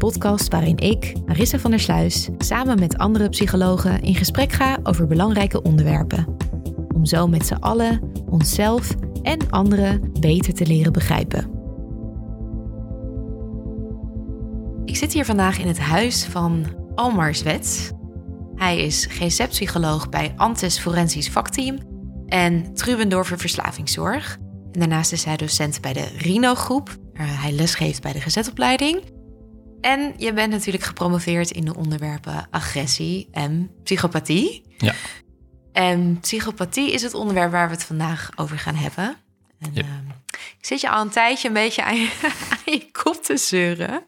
Podcast waarin ik, Marissa van der Sluis, samen met andere psychologen in gesprek ga over belangrijke onderwerpen. Om zo met z'n allen onszelf en anderen beter te leren begrijpen. Ik zit hier vandaag in het huis van Almar Zwets. Hij is GZ-psycholoog bij Antes Forensisch Vakteam en Trubendorfer Verslavingszorg. Daarnaast is hij docent bij de Rino-groep, hij lesgeeft bij de GZ-opleiding. En je bent natuurlijk gepromoveerd in de onderwerpen agressie en psychopathie. Ja. En psychopathie is het onderwerp waar we het vandaag over gaan hebben. En, Ja. ehm, ik zit je al een tijdje een beetje aan je, aan je kop te zeuren.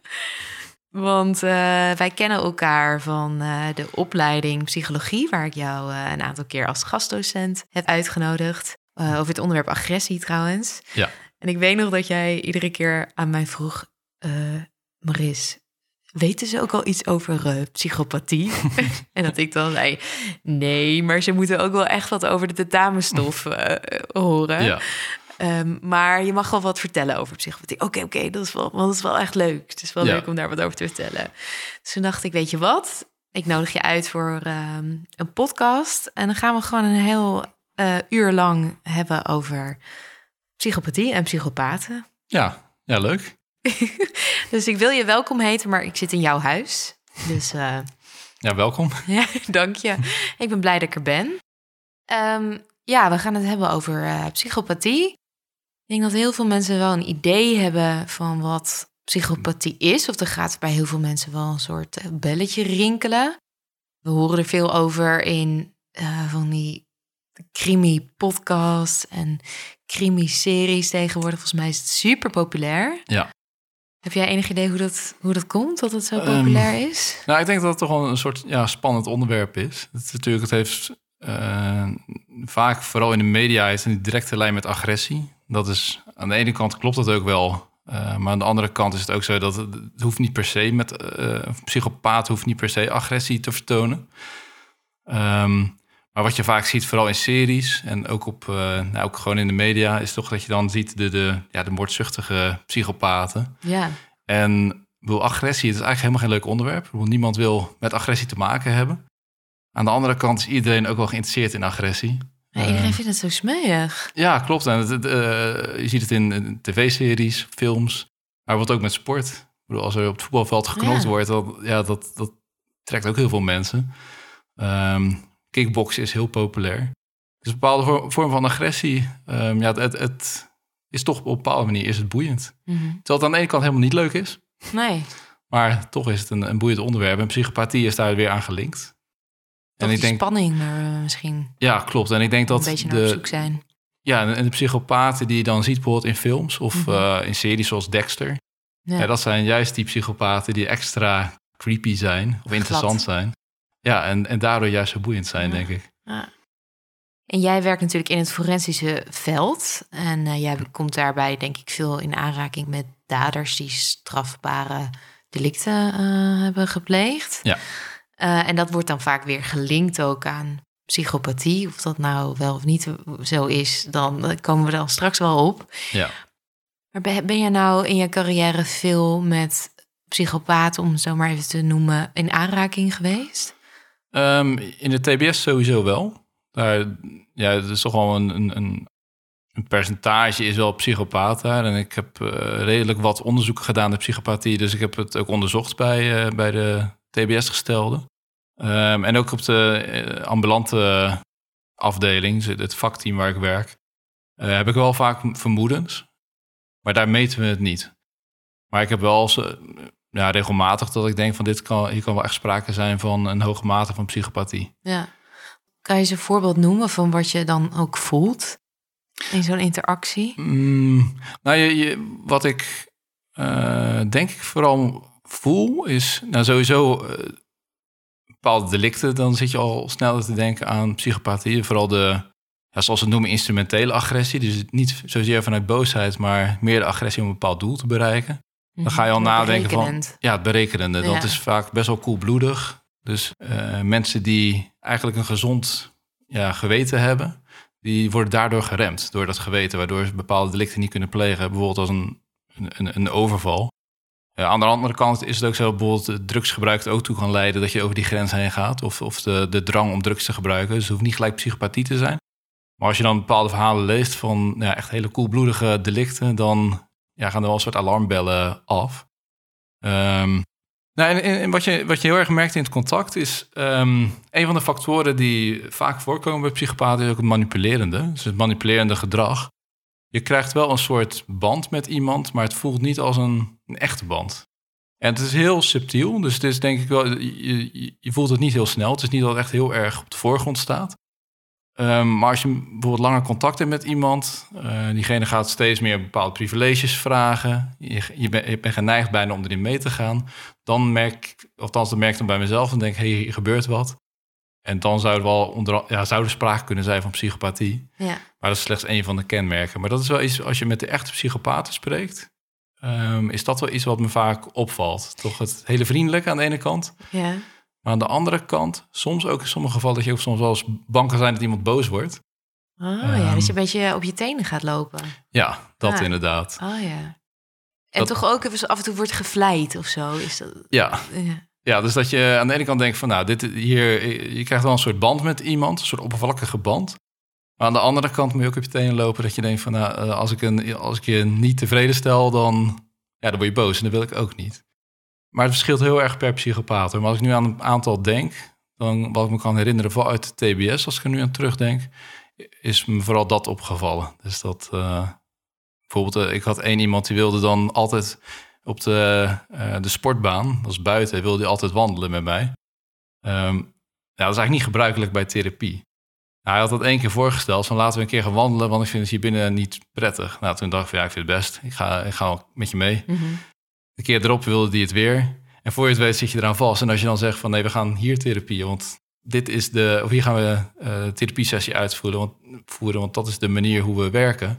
Want eh, wij kennen elkaar van eh, de opleiding psychologie, waar ik jou eh, een aantal keer als gastdocent heb uitgenodigd. Over het onderwerp agressie trouwens. Ja. En ik weet nog dat jij iedere keer aan mij vroeg, Maris, weten ze ook al iets over eh, psychopathie? en dat ik dan zei, nee, maar ze moeten ook wel echt wat over de tentamenstof eh, horen. Ja. Ehm, maar je mag wel wat vertellen over psychopathie. Oké, oké, dat, is wel, want dat is wel echt leuk. Het is wel Ja. leuk om daar wat over te vertellen. Dus toen dacht ik, weet je wat? Ik nodig je uit voor ehm, een podcast. En dan gaan we gewoon een heel uur lang hebben over psychopathie en psychopaten. Ja, ja, leuk. Dus ik wil je welkom heten, maar ik zit in jouw huis. Dus eh, Ja, welkom. ja, dank je. Ik ben blij dat ik er ben. Ehm, ja, we gaan het hebben over eh, psychopathie. Ik denk dat heel veel mensen wel een idee hebben van wat psychopathie is. Of er gaat bij heel veel mensen wel een soort eh, belletje rinkelen. We horen er veel over in van die crimi-podcasts en crimi-series tegenwoordig. Volgens mij is het super populair. Ja. Heb jij enig idee hoe dat, hoe dat komt, dat het zo Ehm, populair is? Nou, ik denk dat het toch wel een soort ja, spannend onderwerp is. Het, is natuurlijk, het heeft eh, vaak, vooral in de media, is een directe lijn met agressie. Dat is aan de ene kant klopt dat ook wel. eh, maar aan de andere kant is het ook zo dat het, het hoeft niet per se met eh, een psychopaat hoeft niet per se agressie te vertonen. Ehm, maar wat je vaak ziet, vooral in series en ook, op, eh, nou, ook gewoon in de media, is toch dat je dan ziet de, de, ja, de moordzuchtige psychopaten. Ja. En bedoel, agressie, het is eigenlijk helemaal geen leuk onderwerp. Ik bedoel, niemand wil met agressie te maken hebben. Aan de andere kant is iedereen ook wel geïnteresseerd in agressie. Ja, iedereen Eh, vindt het zo smeuig. ja, klopt. En het, het, eh, je ziet het in, in tv-series, films, maar wat ook met sport. Ik bedoel, als er op het voetbalveld geknokt Ja. wordt, dan, ja, dat, dat trekt ook heel veel mensen. Ehm kickboksen is heel populair. Dus een bepaalde vor- vorm van agressie, ehm, ja, het, het, is toch op een bepaalde manier is het boeiend. Mhm. Terwijl het aan de ene kant helemaal niet leuk is. Nee, Maar toch is het een, een boeiend onderwerp. En psychopathie is daar weer aan gelinkt. En ik denk, spanning maar eh, misschien ja, klopt. En ik denk een dat beetje naar op zoek de, zijn. ja, en de psychopaten die je dan ziet bijvoorbeeld in films of Mhm. eh, in series zoals Dexter. Ja. Ja. dat zijn juist die psychopaten die extra creepy zijn of interessant zijn. Ja, en, en daardoor juist zo boeiend zijn, Ja. denk ik. Ja. En jij werkt natuurlijk in het forensische veld. En eh, jij komt daarbij denk ik veel in aanraking met daders die strafbare delicten eh, hebben gepleegd. Ja. Eh, en dat wordt dan vaak weer gelinkt ook aan psychopathie. Of dat nou wel of niet zo is, dan komen we dan straks wel op. Ja. Maar ben, ben je nou in je carrière veel met psychopaten, om het zo maar even te noemen, in aanraking geweest? Ehm, in de TBS sowieso wel. Daar, ja, het is toch wel een, een, een, percentage is wel psychopaat daar. En ik heb eh, redelijk wat onderzoeken gedaan naar psychopathie. Dus ik heb het ook onderzocht bij, uh, bij de TBS-gestelden. Um, en ook op de uh, ambulante afdeling, het vakteam waar ik werk, heb ik wel vaak vermoedens. Maar daar meten we het niet. Maar ik heb wel ja, regelmatig dat ik denk van dit kan, hier kan wel echt sprake zijn van een hoge mate van psychopathie. Ja. Kan je eens een voorbeeld noemen van wat je dan ook voelt in zo'n interactie? Mm, nou, je, je, wat ik uh, denk ik vooral voel is, nou sowieso uh, bepaalde delicten, dan zit je al sneller te denken aan psychopathie. Vooral de, ja, zoals ze het noemen, instrumentele agressie. Dus niet zozeer vanuit boosheid, maar meer de agressie om een bepaald doel te bereiken. Dan ga je al nadenken van... Ja, het berekenende. Dat is vaak best wel koelbloedig. Dus uh, mensen die eigenlijk een gezond ja, geweten hebben... die worden daardoor geremd door dat geweten... waardoor ze bepaalde delicten niet kunnen plegen. Bijvoorbeeld als een, een, een overval. Uh, aan de andere kant is het ook zo... bijvoorbeeld drugsgebruik ook toe kan leiden... dat je over die grens heen gaat. Of, of de, de drang om drugs te gebruiken. Dus het hoeft niet gelijk psychopathie te zijn. Maar als je dan bepaalde verhalen leest van ja, echt hele koelbloedige delicten... dan ja, gaan er wel een soort alarmbellen af. Um, nou, en, wat, je, wat je heel erg merkt in het contact is... Um, een van de factoren die vaak voorkomen bij psychopaten... is ook het manipulerende, dus het manipulerende gedrag. Je krijgt wel een soort band met iemand... maar het voelt niet als een, een echte band. En het is heel subtiel, dus het is denk ik wel... Je, je voelt het niet heel snel. Het is niet dat het echt heel erg op de voorgrond staat. Um, maar als je bijvoorbeeld langer contact hebt met iemand, uh, diegene gaat steeds meer bepaalde privileges vragen. Je, je, ben, je bent geneigd bijna om erin mee te gaan. Dan merk ik, althans, dat merk ik dan bij mezelf en denk: hé, hey, hier gebeurt wat. En dan zou er wel onder, ja, zou er sprake kunnen zijn van psychopathie. Ja. Maar dat is slechts één van de kenmerken. Maar dat is wel iets, als je met de echte psychopaten spreekt, um, is dat wel iets wat me vaak opvalt. Toch het hele vriendelijke aan de ene kant. Ja. Maar aan de andere kant, soms ook in sommige gevallen dat je ook soms wel eens bang kan zijn dat iemand boos wordt. Oh um, ja, dat je een beetje op je tenen gaat lopen. Ja, dat ah. inderdaad. Oh ja. En dat, toch ook even af en toe wordt gevleid of zo. Is dat, ja. ja. Ja, dus dat je aan de ene kant denkt van nou, dit hier, je krijgt wel een soort band met iemand, een soort oppervlakkige band. Maar aan de andere kant moet je ook op je tenen lopen dat je denkt van nou, als ik, een, als ik je niet tevreden stel, dan, ja, dan word je boos en dat wil ik ook niet. Maar het verschilt heel erg per psychopaat. Maar als ik nu aan een aantal denk, dan wat ik me kan herinneren vanuit de TBS, als ik er nu aan terugdenk, is me vooral dat opgevallen. Dus dat uh, bijvoorbeeld, uh, ik had één iemand die wilde dan altijd op de, uh, de sportbaan, dat is buiten, wilde hij altijd wandelen met mij. Um, ja, dat is eigenlijk niet gebruikelijk bij therapie. Hij had dat één keer voorgesteld, van laten we een keer gaan wandelen, want ik vind het hier binnen niet prettig. Nou, toen dacht ik van ja, ik vind het best, ik ga, ik ga met je mee. -hmm. De keer erop wilde die het weer. En voor je het weet zit je eraan vast. En als je dan zegt van nee, we gaan hier therapie, want dit is de, of hier gaan we uh, therapie-sessie uitvoeren want, voeren, want dat is de manier hoe we werken.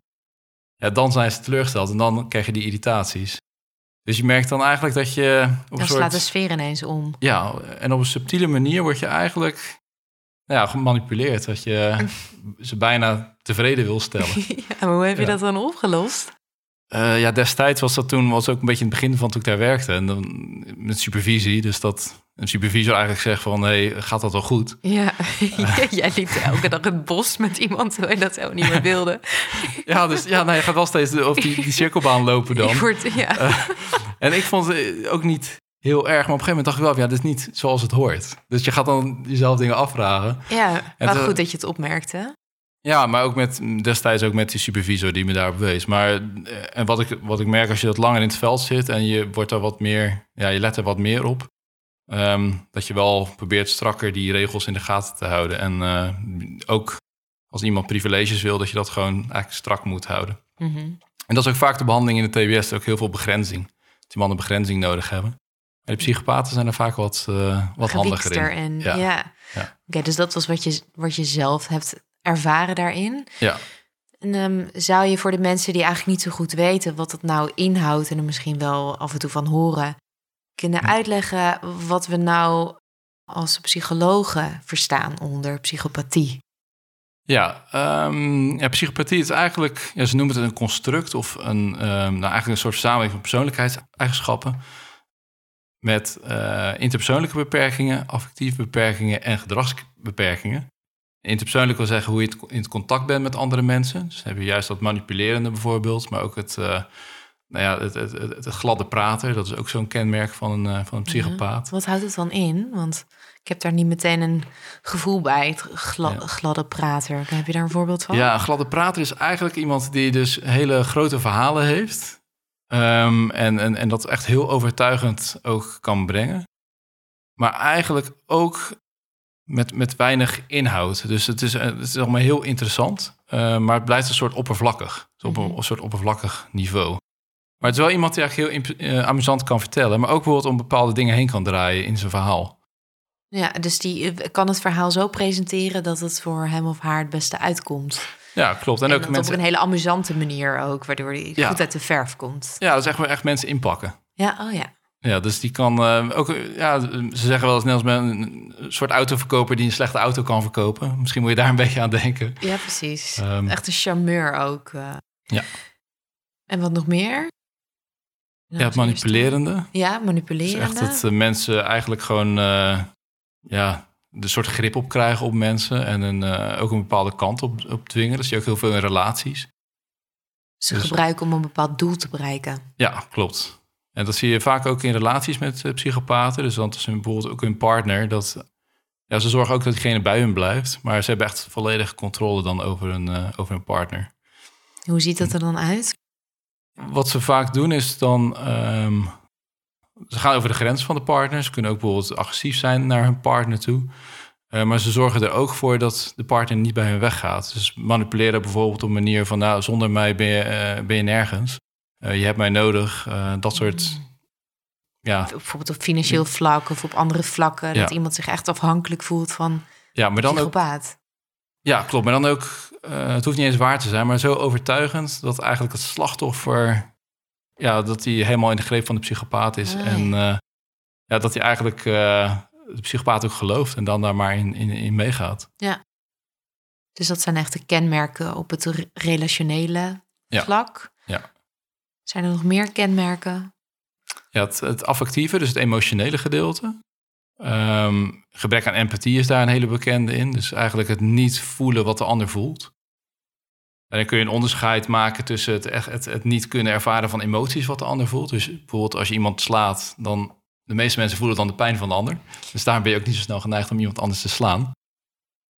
Ja, dan zijn ze teleurgesteld en dan krijg je die irritaties. Dus je merkt dan eigenlijk dat je... Op dan soort, slaat de sfeer ineens om. Ja, en op een subtiele manier word je eigenlijk ja, gemanipuleerd. Dat je ze bijna tevreden wil stellen. ja, maar hoe heb je ja. dat dan opgelost? Uh, ja, destijds was dat toen was ook een beetje het begin van toen ik daar werkte. En dan met supervisie. Dus dat een supervisor eigenlijk zegt van... hé, hey, gaat dat wel goed? Ja, uh, jij liep elke dag het bos met iemand... terwijl je dat helemaal niet meer wilde. ja, dus ja, nou, je gaat wel steeds over die, die cirkelbaan lopen dan. Wordt, ja. Uh, en ik vond het ook niet heel erg. Maar op een gegeven moment dacht ik wel... ja, dit is niet zoals het hoort. Dus je gaat dan jezelf dingen afvragen. Ja, wel goed dat je het opmerkte. Ja, maar ook met destijds ook met die supervisor die me daarop wees. Maar en wat ik, wat ik merk als je dat langer in het veld zit en je wordt daar wat meer, ja, je let er wat meer op. Um, dat je wel probeert strakker die regels in de gaten te houden. En uh, ook als iemand privileges wil, dat je dat gewoon eigenlijk strak moet houden. Mm -hmm. En dat is ook vaak de behandeling in de TBS, ook heel veel begrenzing. Dat die mannen begrenzing nodig hebben. Maar de psychopaten zijn er vaak wat, uh, wat handiger in. En, ja. ja. ja. Oké, okay, dus dat was wat je, wat je zelf hebt ervaren daarin. Ja. En um, zou je voor de mensen die eigenlijk niet zo goed weten wat het nou inhoudt en er misschien wel af en toe van horen, kunnen uitleggen wat we nou als psychologen verstaan onder psychopathie? Ja, um, ja, psychopathie is eigenlijk, ja, ze noemen het een construct of een, um, nou eigenlijk een soort samenleving van persoonlijkheidseigenschappen met uh, interpersoonlijke beperkingen, affectieve beperkingen en gedragsbeperkingen. Interpersoonlijk wil zeggen hoe je in het contact bent met andere mensen. Dus heb je juist dat manipulerende bijvoorbeeld, maar ook het, uh, nou ja, het, het, het, gladde praten. Dat is ook zo'n kenmerk van een, uh, van een psychopaat. Wat houdt het dan in? Want ik heb daar niet meteen een gevoel bij, het gla gladde prater. Heb je daar een voorbeeld van? Ja, een gladde prater is eigenlijk iemand die dus hele grote verhalen heeft. Um, en, en, en dat echt heel overtuigend ook kan brengen. Maar eigenlijk ook met, met weinig inhoud. Dus het is, het is allemaal heel interessant. Uh, maar het blijft een soort oppervlakkig. Dus op een, een, soort oppervlakkig niveau. Maar het is wel iemand die eigenlijk heel uh, amusant kan vertellen. Maar ook bijvoorbeeld om bepaalde dingen heen kan draaien in zijn verhaal. Ja, dus die kan het verhaal zo presenteren dat het voor hem of haar het beste uitkomt. Ja, klopt. En, en ook mensen... op een hele amusante manier ook, waardoor hij ja. goed uit de verf komt. Ja, dat is echt echt mensen inpakken. Ja, oh ja. Ja, dus die kan uh, ook, ja, ze zeggen wel eens net als met een soort autoverkoper die een slechte auto kan verkopen. Misschien moet je daar een beetje aan denken. Ja, precies. Um, echt een charmeur ook. Uh. Ja. En wat nog meer? Ja, het manipulerende. Ja, manipulerende. Dus echt dat uh, mensen eigenlijk gewoon, ja, de soort grip op krijgen op mensen en een, uh, ook een bepaalde kant op, op dwingen. Dat zie je ook heel veel in relaties. Ze dus, gebruiken om een bepaald doel te bereiken. Ja, klopt. En dat zie je vaak ook in relaties met uh, psychopaten. Dus dan is bijvoorbeeld ook hun partner. Dat, ja, ze zorgen ook dat diegene bij hun blijft. Maar ze hebben echt volledige controle dan over hun, uh, over hun partner. Hoe ziet dat er dan uit? Wat ze vaak doen is dan... Um, ze gaan over de grens van de partner. Ze kunnen ook bijvoorbeeld agressief zijn naar hun partner toe. Uh, maar ze zorgen er ook voor dat de partner niet bij hen weggaat. Dus manipuleren bijvoorbeeld op een manier van... nou, zonder mij ben je, uh, ben je nergens. Uh, je hebt mij nodig. dat soort... Ja. Bijvoorbeeld op financieel vlak of op andere vlakken. Ja. Dat iemand zich echt afhankelijk voelt van ja, maar dan psychopaat. Ook, ja, klopt. Maar dan ook... het hoeft niet eens waar te zijn, maar zo overtuigend... dat eigenlijk het slachtoffer ja, dat hij helemaal in de greep van de psychopaat is. En ja, dat hij eigenlijk de psychopaat ook gelooft en dan daar maar in, in, in meegaat. Ja. Dus dat zijn echt de kenmerken op het relationele ja. vlak. Zijn er nog meer kenmerken? Ja, het, het affectieve, dus het emotionele gedeelte. Um, gebrek aan empathie is daar een hele bekende in. Dus eigenlijk het niet voelen wat de ander voelt. En dan kun je een onderscheid maken tussen het, echt, het, het niet kunnen ervaren van emoties wat de ander voelt. Dus bijvoorbeeld als je iemand slaat, dan de meeste mensen voelen dan de pijn van de ander. Dus daarom ben je ook niet zo snel geneigd om iemand anders te slaan.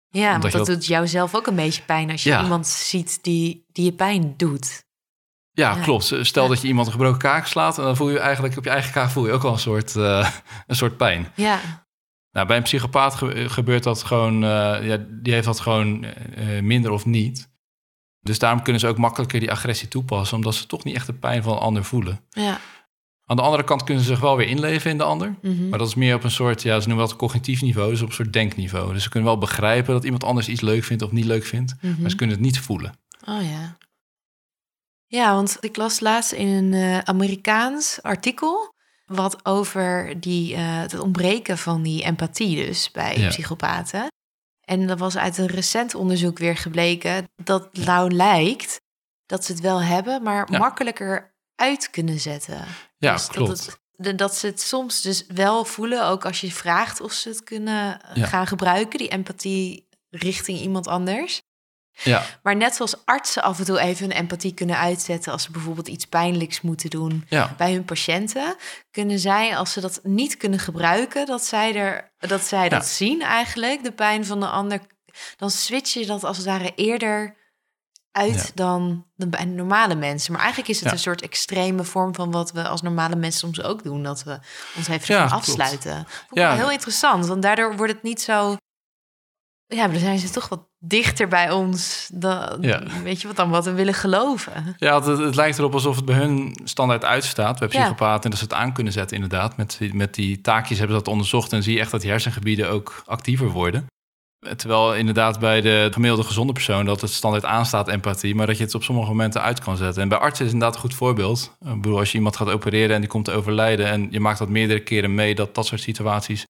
Ja, want dat, dat, doet jou zelf ook een beetje pijn als je ja. iemand ziet die, die je pijn doet. Ja, ja. klopt. Stel ja. dat je iemand een gebroken kaak slaat... en dan voel je eigenlijk op je eigen kaak voel je ook wel een soort, uh, een soort pijn. Ja. Nou, bij een psychopaat gebeurt dat gewoon... Uh, ja, die heeft dat gewoon uh, minder of niet. Dus daarom kunnen ze ook makkelijker die agressie toepassen, omdat ze toch niet echt de pijn van een ander voelen. Ja. Aan de andere kant kunnen ze zich wel weer inleven in de ander. Mm -hmm. Maar dat is meer op een soort, ja, ze noemen dat cognitief niveau, dus op een soort denkniveau. Dus ze kunnen wel begrijpen dat iemand anders iets leuk vindt of niet leuk vindt, mm -hmm. maar ze kunnen het niet voelen. Oh ja. Ja, want ik las laatst in een uh, Amerikaans artikel wat over die, uh, het ontbreken van die empathie dus bij Ja. psychopaten. En dat was uit een recent onderzoek weer gebleken dat nou lijkt dat ze het wel hebben, maar Ja. makkelijker uit kunnen zetten. Ja, Dus klopt. Dat, het, dat ze het soms dus wel voelen, ook als je vraagt of ze het kunnen eh, Ja. gaan gebruiken, die empathie richting iemand anders. Ja, Maar net zoals artsen af en toe even hun empathie kunnen uitzetten als ze bijvoorbeeld iets pijnlijks moeten doen ja, bij hun patiënten, kunnen zij, als ze dat niet kunnen gebruiken, dat zij, er, dat, zij dat zien eigenlijk, de pijn van de ander, dan switch je dat als het ware eerder uit dan de, bij normale mensen. Maar eigenlijk is het een soort extreme vorm van wat we als normale mensen soms ook doen, dat we ons even afsluiten. Vond Ja. heel interessant, want daardoor wordt het niet zo... Ja, maar dan zijn ze toch wat dichter bij ons dan, Ja. weet je wat dan, wat we willen geloven. ja het, het lijkt erop alsof het bij hun standaard uitstaat, bij Ja. psychopaten, en dat ze het aan kunnen zetten inderdaad. Met, die- met die taakjes hebben ze dat onderzocht en zie je echt dat die hersengebieden ook actiever worden. Terwijl inderdaad bij de gemiddelde gezonde persoon dat het standaard aanstaat empathie, maar dat je het op sommige momenten uit kan zetten. En bij artsen is het inderdaad een goed voorbeeld. Ik bedoel, als je iemand gaat opereren en die komt te overlijden en je maakt dat meerdere keren mee, dat dat soort situaties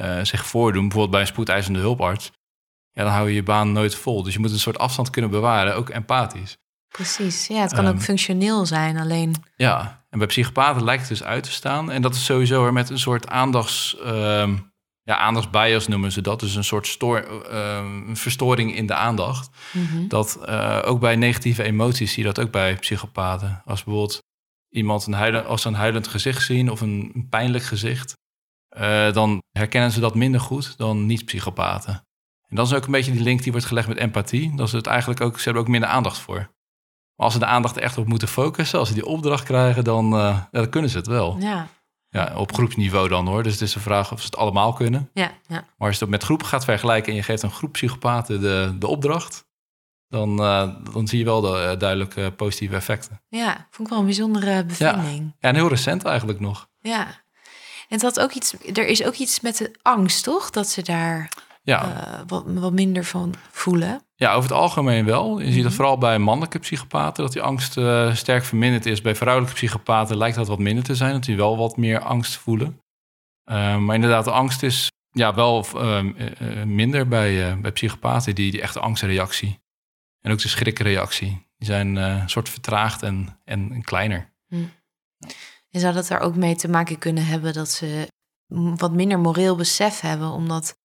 eh, zich voordoen, bijvoorbeeld bij een spoedeisende hulparts, ja, dan hou je je baan nooit vol. Dus je moet een soort afstand kunnen bewaren, ook empathisch. Precies, ja, het kan Ehm, ook functioneel zijn, alleen... Ja, en bij psychopaten lijkt het dus uit te staan. En dat is sowieso er met een soort aandachts, ehm, ja, aandachtsbias noemen ze dat. Dus een soort stoor, ehm, een verstoring in de aandacht. Mhm. Dat eh, ook bij negatieve emoties zie je dat ook bij psychopaten. Als bijvoorbeeld iemand een huilend, als ze een huilend gezicht zien of een, een pijnlijk gezicht, eh, dan herkennen ze dat minder goed dan niet-psychopaten. En dat is ook een beetje die link die wordt gelegd met empathie. Dat ze het eigenlijk ook, ze hebben ook minder aandacht voor. Maar als ze de aandacht echt op moeten focussen, als ze die opdracht krijgen, dan, eh, ja, dan kunnen ze het wel. Ja, Ja, op groepsniveau dan hoor. Dus het is de vraag of ze het allemaal kunnen. ja, ja. Maar als je het met groepen gaat vergelijken en je geeft een groep psychopaten de, de opdracht, dan, eh, dan zie je wel de eh, duidelijke positieve effecten. Ja, vond ik wel een bijzondere bevinding. Ja, en heel recent eigenlijk nog. Ja. En het had ook iets, er is ook iets met de angst, toch? Dat ze daar Ja, eh, wat, wat minder van voelen. ja, over het algemeen wel. Je ziet Mhm. dat vooral bij mannelijke psychopaten, dat die angst eh, sterk verminderd is. Bij vrouwelijke psychopaten lijkt dat wat minder te zijn, dat die wel wat meer angst voelen. Eh, maar inderdaad, de angst is ja, wel eh, eh, eh, minder bij, bij psychopaten, die, die echte angstreactie. En ook de schrikreactie. Die zijn een soort vertraagd en, en, en kleiner. En zou dat daar ook mee te maken kunnen hebben dat ze wat minder moreel besef hebben? Omdat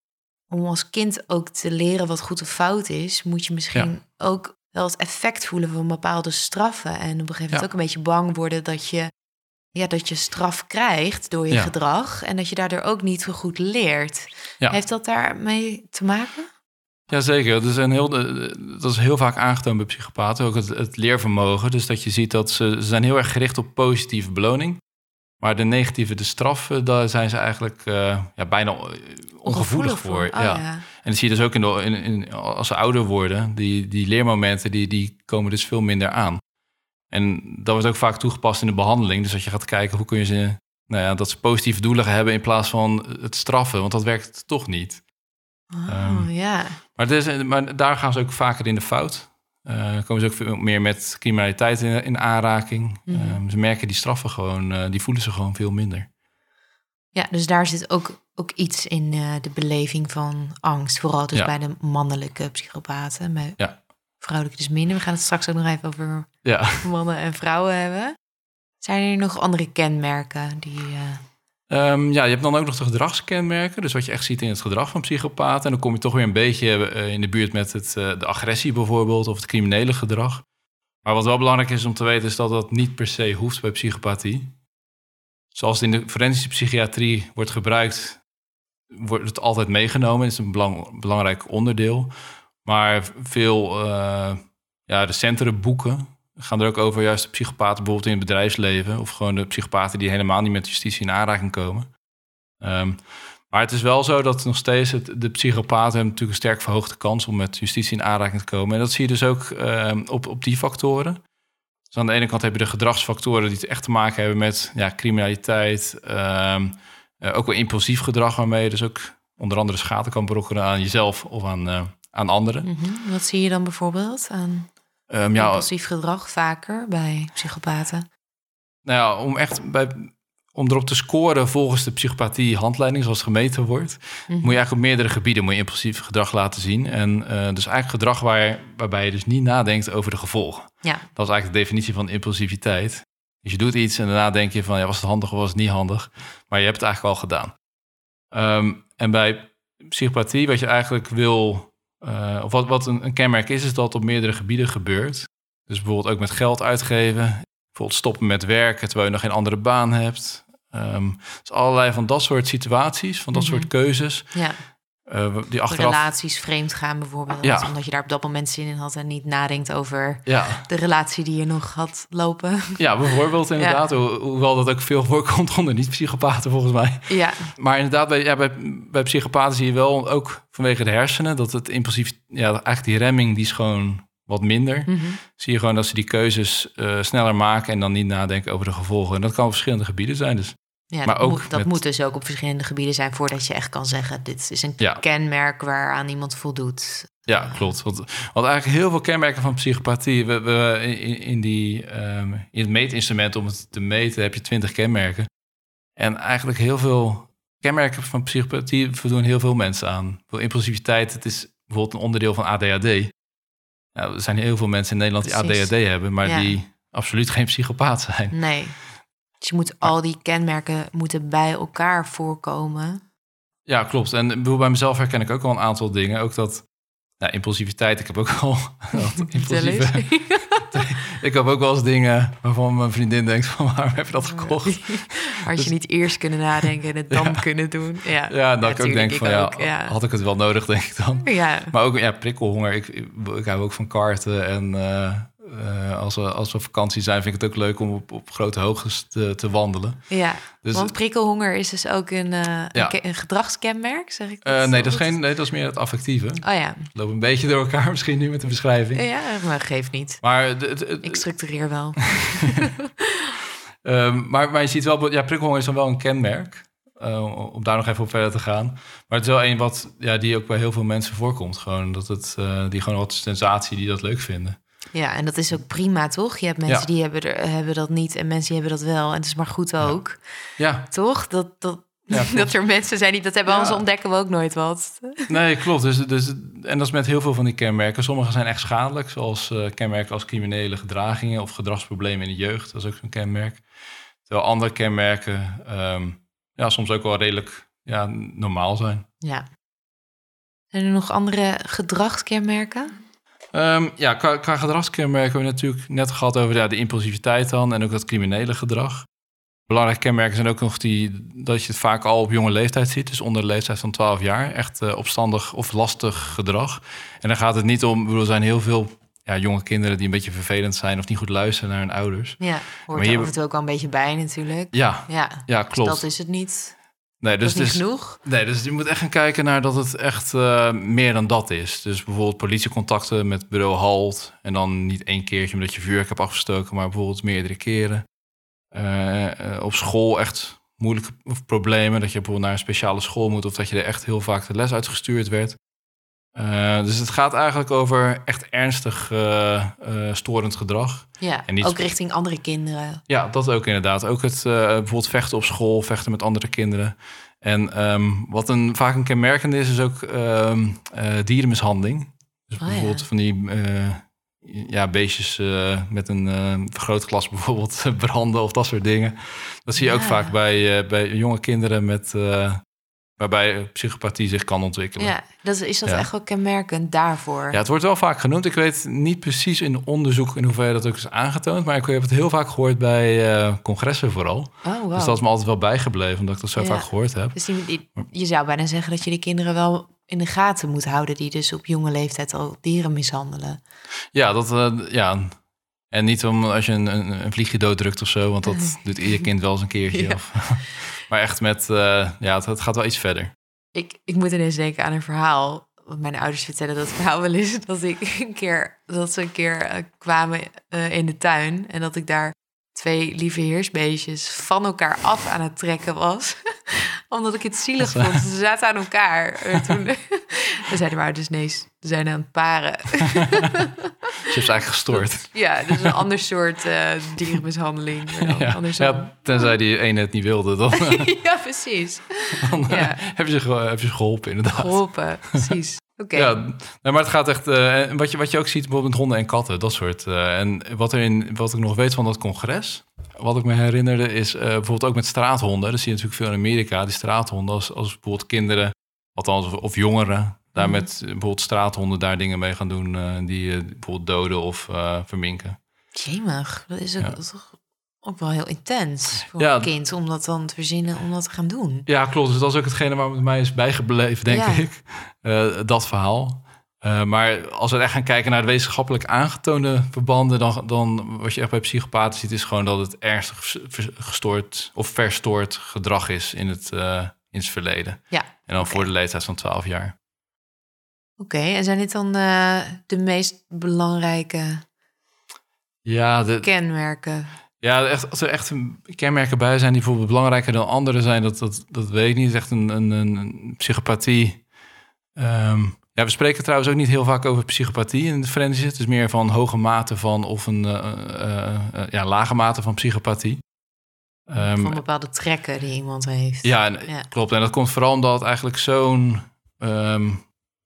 om als kind ook te leren wat goed of fout is, moet je misschien ook wel het effect voelen van bepaalde straffen. En op een gegeven moment Ja. ook een beetje bang worden dat je, ja, dat je straf krijgt door je Ja. gedrag. En dat je daardoor ook niet zo goed leert. Heeft dat daarmee te maken? Jazeker, dat is, een heel, eh, dat is heel vaak aangetoond bij psychopaten, ook het, het leervermogen. Dus dat je ziet dat ze, ze zijn heel erg gericht op positieve beloning. Maar de negatieve, de straffen, daar zijn ze eigenlijk eh, ja, bijna ongevoelig voor. Oh, ja. ja. En dat zie je dus ook in de, in, in, als ze ouder worden. Die, die leermomenten die, die komen dus veel minder aan. En dat wordt ook vaak toegepast in de behandeling. Dus dat je gaat kijken hoe kun je ze, nou ja, dat ze positieve doelen hebben in plaats van het straffen. Want dat werkt toch niet. Oh, Ehm, ja. Maar, het is, maar daar gaan ze ook vaker in de fout. Eh komen ze ook veel meer met criminaliteit in, in aanraking. Mhm. Ehm, ze merken die straffen gewoon, eh, die voelen ze gewoon veel minder. Ja, dus daar zit ook, ook iets in eh, de beleving van angst. Vooral dus Ja. bij de mannelijke psychopaten. Ja. vrouwelijke dus minder. We gaan het straks ook nog even over Ja. mannen en vrouwen hebben. Zijn er nog andere kenmerken die... eh, Ehm, ja, je hebt dan ook nog de gedragskenmerken. Dus wat je echt ziet in het gedrag van psychopaten. En dan kom je toch weer een beetje eh, in de buurt met het, eh, de agressie bijvoorbeeld. Of het criminele gedrag. Maar wat wel belangrijk is om te weten is dat dat niet per se hoeft bij psychopathie. Zoals het in de forensische psychiatrie wordt gebruikt, wordt het altijd meegenomen. Het is een belang- belangrijk onderdeel. Maar veel eh, ja, recentere boeken gaan er ook over juist de psychopaten bijvoorbeeld in het bedrijfsleven. Of gewoon de psychopaten die helemaal niet met justitie in aanraking komen. Ehm, maar het is wel zo dat nog steeds het, de psychopaten hebben natuurlijk een sterk verhoogde kans om met justitie in aanraking te komen. En dat zie je dus ook ehm, op, op die factoren. Dus aan de ene kant heb je de gedragsfactoren die echt te maken hebben met ja, criminaliteit. ehm, eh, ook wel impulsief gedrag waarmee je dus ook onder andere schade kan berokkenen aan jezelf of aan, eh, aan anderen. mhm. Wat zie je dan bijvoorbeeld aan Ehm, ja, impulsief gedrag vaker bij psychopaten? Nou ja, om echt bij, om erop te scoren volgens de psychopathie handleiding, zoals gemeten wordt, Mhm. moet je eigenlijk op meerdere gebieden moet je impulsief gedrag laten zien. En eh, dus eigenlijk gedrag waar, waarbij je dus niet nadenkt over de gevolgen. Ja, Dat is eigenlijk de definitie van impulsiviteit. Dus je doet iets en daarna denk je van, ja, was het handig of was het niet handig? Maar je hebt het eigenlijk al gedaan. Ehm, en bij psychopathie, wat je eigenlijk wil, eh, of wat, wat een, een kenmerk is, is dat het op meerdere gebieden gebeurt. Dus bijvoorbeeld ook met geld uitgeven, bijvoorbeeld stoppen met werken terwijl je nog geen andere baan hebt. Ehm dus allerlei van dat soort situaties, van dat Mhm. soort keuzes, ja. Eh, die achteraf... relaties vreemd gaan bijvoorbeeld. Ja. Omdat je daar op dat moment zin in had en niet nadenkt over Ja, de relatie die je nog had lopen. ja, bijvoorbeeld inderdaad. Ho- hoewel dat ook veel voorkomt onder niet-psychopaten volgens mij. Ja, Maar inderdaad, bij, ja, bij, bij psychopaten zie je wel ook vanwege de hersenen... dat het impulsief, ja, eigenlijk die remming, die is gewoon wat minder. mhm. Zie je gewoon dat ze die keuzes eh, sneller maken... en dan niet nadenken over de gevolgen. En dat kan op verschillende gebieden zijn. Dus ja Maar dat, ook moet, dat met- moet dus ook op verschillende gebieden zijn voordat je echt kan zeggen: dit is een Ja. kenmerk waaraan iemand voldoet. ja, klopt. Want, want eigenlijk heel veel kenmerken van psychopathie... We, we, in, in, die, ehm, in het meetinstrument om het te meten heb je twintig kenmerken. En eigenlijk heel veel kenmerken van psychopathie voldoen heel veel mensen aan. Voor impulsiviteit, het is bijvoorbeeld een onderdeel van ADHD. Nou, er zijn heel veel mensen in Nederland die. ADHD hebben, maar Ja. die absoluut geen psychopaat zijn. Nee. Dus je moet al die kenmerken moeten bij elkaar voorkomen. Ja, klopt. En ik bij mezelf herken ik ook wel een aantal dingen. Ook dat ja, impulsiviteit. Ik heb ook wel wat impulsieve. Ik heb ook wel eens dingen waarvan mijn vriendin denkt van waarom heb je dat gekocht? Had je niet eerst kunnen nadenken en het dan kunnen doen. Ja, Dus- Ja, dat ik ook denk van ja, ook, ja. had ik het wel nodig, denk ik dan. Ja, Maar ook ja, prikkelhonger. Ik, ik, ik hou ook van karten. En eh, eh, als, we, als we op vakantie zijn, vind ik het ook leuk om op, op grote hoogtes te, te wandelen. ja. Dus, want prikkelhonger is dus ook een, eh, Ja. een, ke- een gedragskenmerk, zeg ik eh, nee, dat is geen, nee, dat is meer het affectieve. Oh ja. Loopt een beetje door elkaar misschien nu met de beschrijving. Ja, maar geeft niet. Maar, Ik structureer wel. Ehm, maar, maar je ziet wel, ja, prikkelhonger is dan wel een kenmerk. om daar nog even op verder te gaan. Maar het is wel een wat, ja, die ook bij heel veel mensen voorkomt. Gewoon dat het, die gewoon wat sensatie, die dat leuk vinden. Ja, en dat is ook prima, toch? Je hebt mensen Ja. die hebben, er, hebben dat niet en mensen die hebben dat wel. En het is maar goed ook, Ja, toch? Dat, dat, Ja, dat er mensen zijn die dat hebben, Ja. anders ontdekken we ook nooit wat. nee, klopt. Dus, dus, en dat is met heel veel van die kenmerken. Sommige zijn echt schadelijk, zoals eh, kenmerken als criminele gedragingen of gedragsproblemen in de jeugd. Dat is ook zo'n kenmerk. Terwijl andere kenmerken ehm, ja, soms ook wel redelijk ja, normaal zijn. Ja. Zijn er nog andere gedragskenmerken? Ehm, ja, qua, qua gedragskenmerken hebben we natuurlijk net gehad over ja, de impulsiviteit dan en ook dat criminele gedrag. Belangrijke kenmerken zijn ook nog die, dat je het vaak al op jonge leeftijd ziet, dus onder de leeftijd van 12 jaar. Echt eh, opstandig of lastig gedrag. En dan gaat het niet om, bedoel, er zijn heel veel ja, jonge kinderen die een beetje vervelend zijn of niet goed luisteren naar hun ouders. Ja, hoort Maar er je- af en toe ook wel een beetje bij natuurlijk. Ja, Ja, ja dus klopt. dat is het niet. Nee, Dus dat is niet genoeg. Nee, dus je moet echt gaan kijken naar dat het echt eh, meer dan dat is. Dus bijvoorbeeld politiecontacten met bureau Halt. En dan niet één keertje omdat je vuurwerk hebt afgestoken, maar bijvoorbeeld meerdere keren. Eh, eh, op school echt moeilijke problemen. Dat je bijvoorbeeld naar een speciale school moet of dat je er echt heel vaak de les uitgestuurd werd. Eh, dus het gaat eigenlijk over echt ernstig eh, eh, storend gedrag. Ja, En niet- ook richting andere kinderen. Ja, dat ook inderdaad. Ook het bijvoorbeeld vechten op school, vechten met andere kinderen. En ehm, wat een, vaak een kenmerkende is, is ook eh, dierenmishandeling. Dus Oh, ja. bijvoorbeeld van die ja, beestjes met een vergrootglas bijvoorbeeld branden of dat soort dingen. Dat zie je ook vaak bij, bij jonge kinderen met, waarbij psychopathie zich kan ontwikkelen. Ja, dat is, dat Ja. echt wel kenmerkend daarvoor? Ja, het wordt wel vaak genoemd. Ik weet niet precies in onderzoek in hoeverre dat ook is aangetoond. Maar ik heb het heel vaak gehoord bij eh, congressen vooral. Oh, wow. Dus dat is me altijd wel bijgebleven, omdat ik dat zo Ja. vaak gehoord heb. Dus die, die- je zou bijna zeggen dat je de kinderen wel in de gaten moet houden... die dus op jonge leeftijd al dieren mishandelen. Ja, dat, eh, ja. En niet om als je een, een, een vliegje dooddrukt of zo, want dat doet ieder kind wel eens een keertje. Ja. Of, maar echt met, eh, ja, het, het gaat wel iets verder. Ik, ik moet ineens denken aan een verhaal. Want mijn ouders vertellen dat verhaal wel eens. Dat, ik een keer, dat ze een keer eh, kwamen eh, in de tuin. En dat ik daar twee lieve heersbeestjes van elkaar af aan het trekken was. Omdat ik het zielig vond. Ze zaten aan elkaar. En toen we zeiden maar dus nee, zijn aan het paren. Dus je hebt ze eigenlijk gestoord. ja, dus een ander soort eh, dan Ja, tenzij die ene het niet wilde, dan, ja, precies. dan Ja. heb, je, ze heb je ze geholpen inderdaad. Geholpen, precies. Oké. Ja, nee, maar het gaat echt. eh, en wat, je, wat je ook ziet bijvoorbeeld met honden en katten, dat soort. eh, en wat, er in, wat ik nog weet van dat congres, wat ik me herinnerde, is eh, bijvoorbeeld ook met straathonden. Dat zie je natuurlijk veel in Amerika, die straathonden. Als, als bijvoorbeeld kinderen, althans, of, of jongeren, daar Mhm. met eh, bijvoorbeeld straathonden daar dingen mee gaan doen, eh, die eh, bijvoorbeeld doden of verminken. Jemig, dat is ook, Ja. toch ook wel heel intens voor Ja. een kind om dat dan te verzinnen, om dat te gaan doen. Ja, klopt. Dus dat is ook hetgene waar het mij is bijgebleven, denk Ja. ik. Dat verhaal. Maar als we echt gaan kijken naar de wetenschappelijk aangetoonde verbanden, dan, dan wat je echt bij psychopaten ziet, is gewoon dat het ernstig gestoord of verstoord gedrag is in het, in het verleden. Ja, En dan voor de leeftijd van 12 jaar. Oké, en zijn dit dan eh, de meest belangrijke Ja, de, kenmerken? ja echt, als er echt kenmerken bij zijn die bijvoorbeeld belangrijker dan andere zijn, dat, dat, dat weet ik niet. Het is echt een, een, een psychopathie. Ehm, ja, we spreken trouwens ook niet heel vaak over psychopathie in de forensische. Het is meer van hoge mate van of een eh, eh, ja, lage mate van psychopathie. Ehm, Van bepaalde trekken die iemand heeft. ja, en- Ja. klopt. En dat komt vooral omdat eigenlijk zo'n... ehm,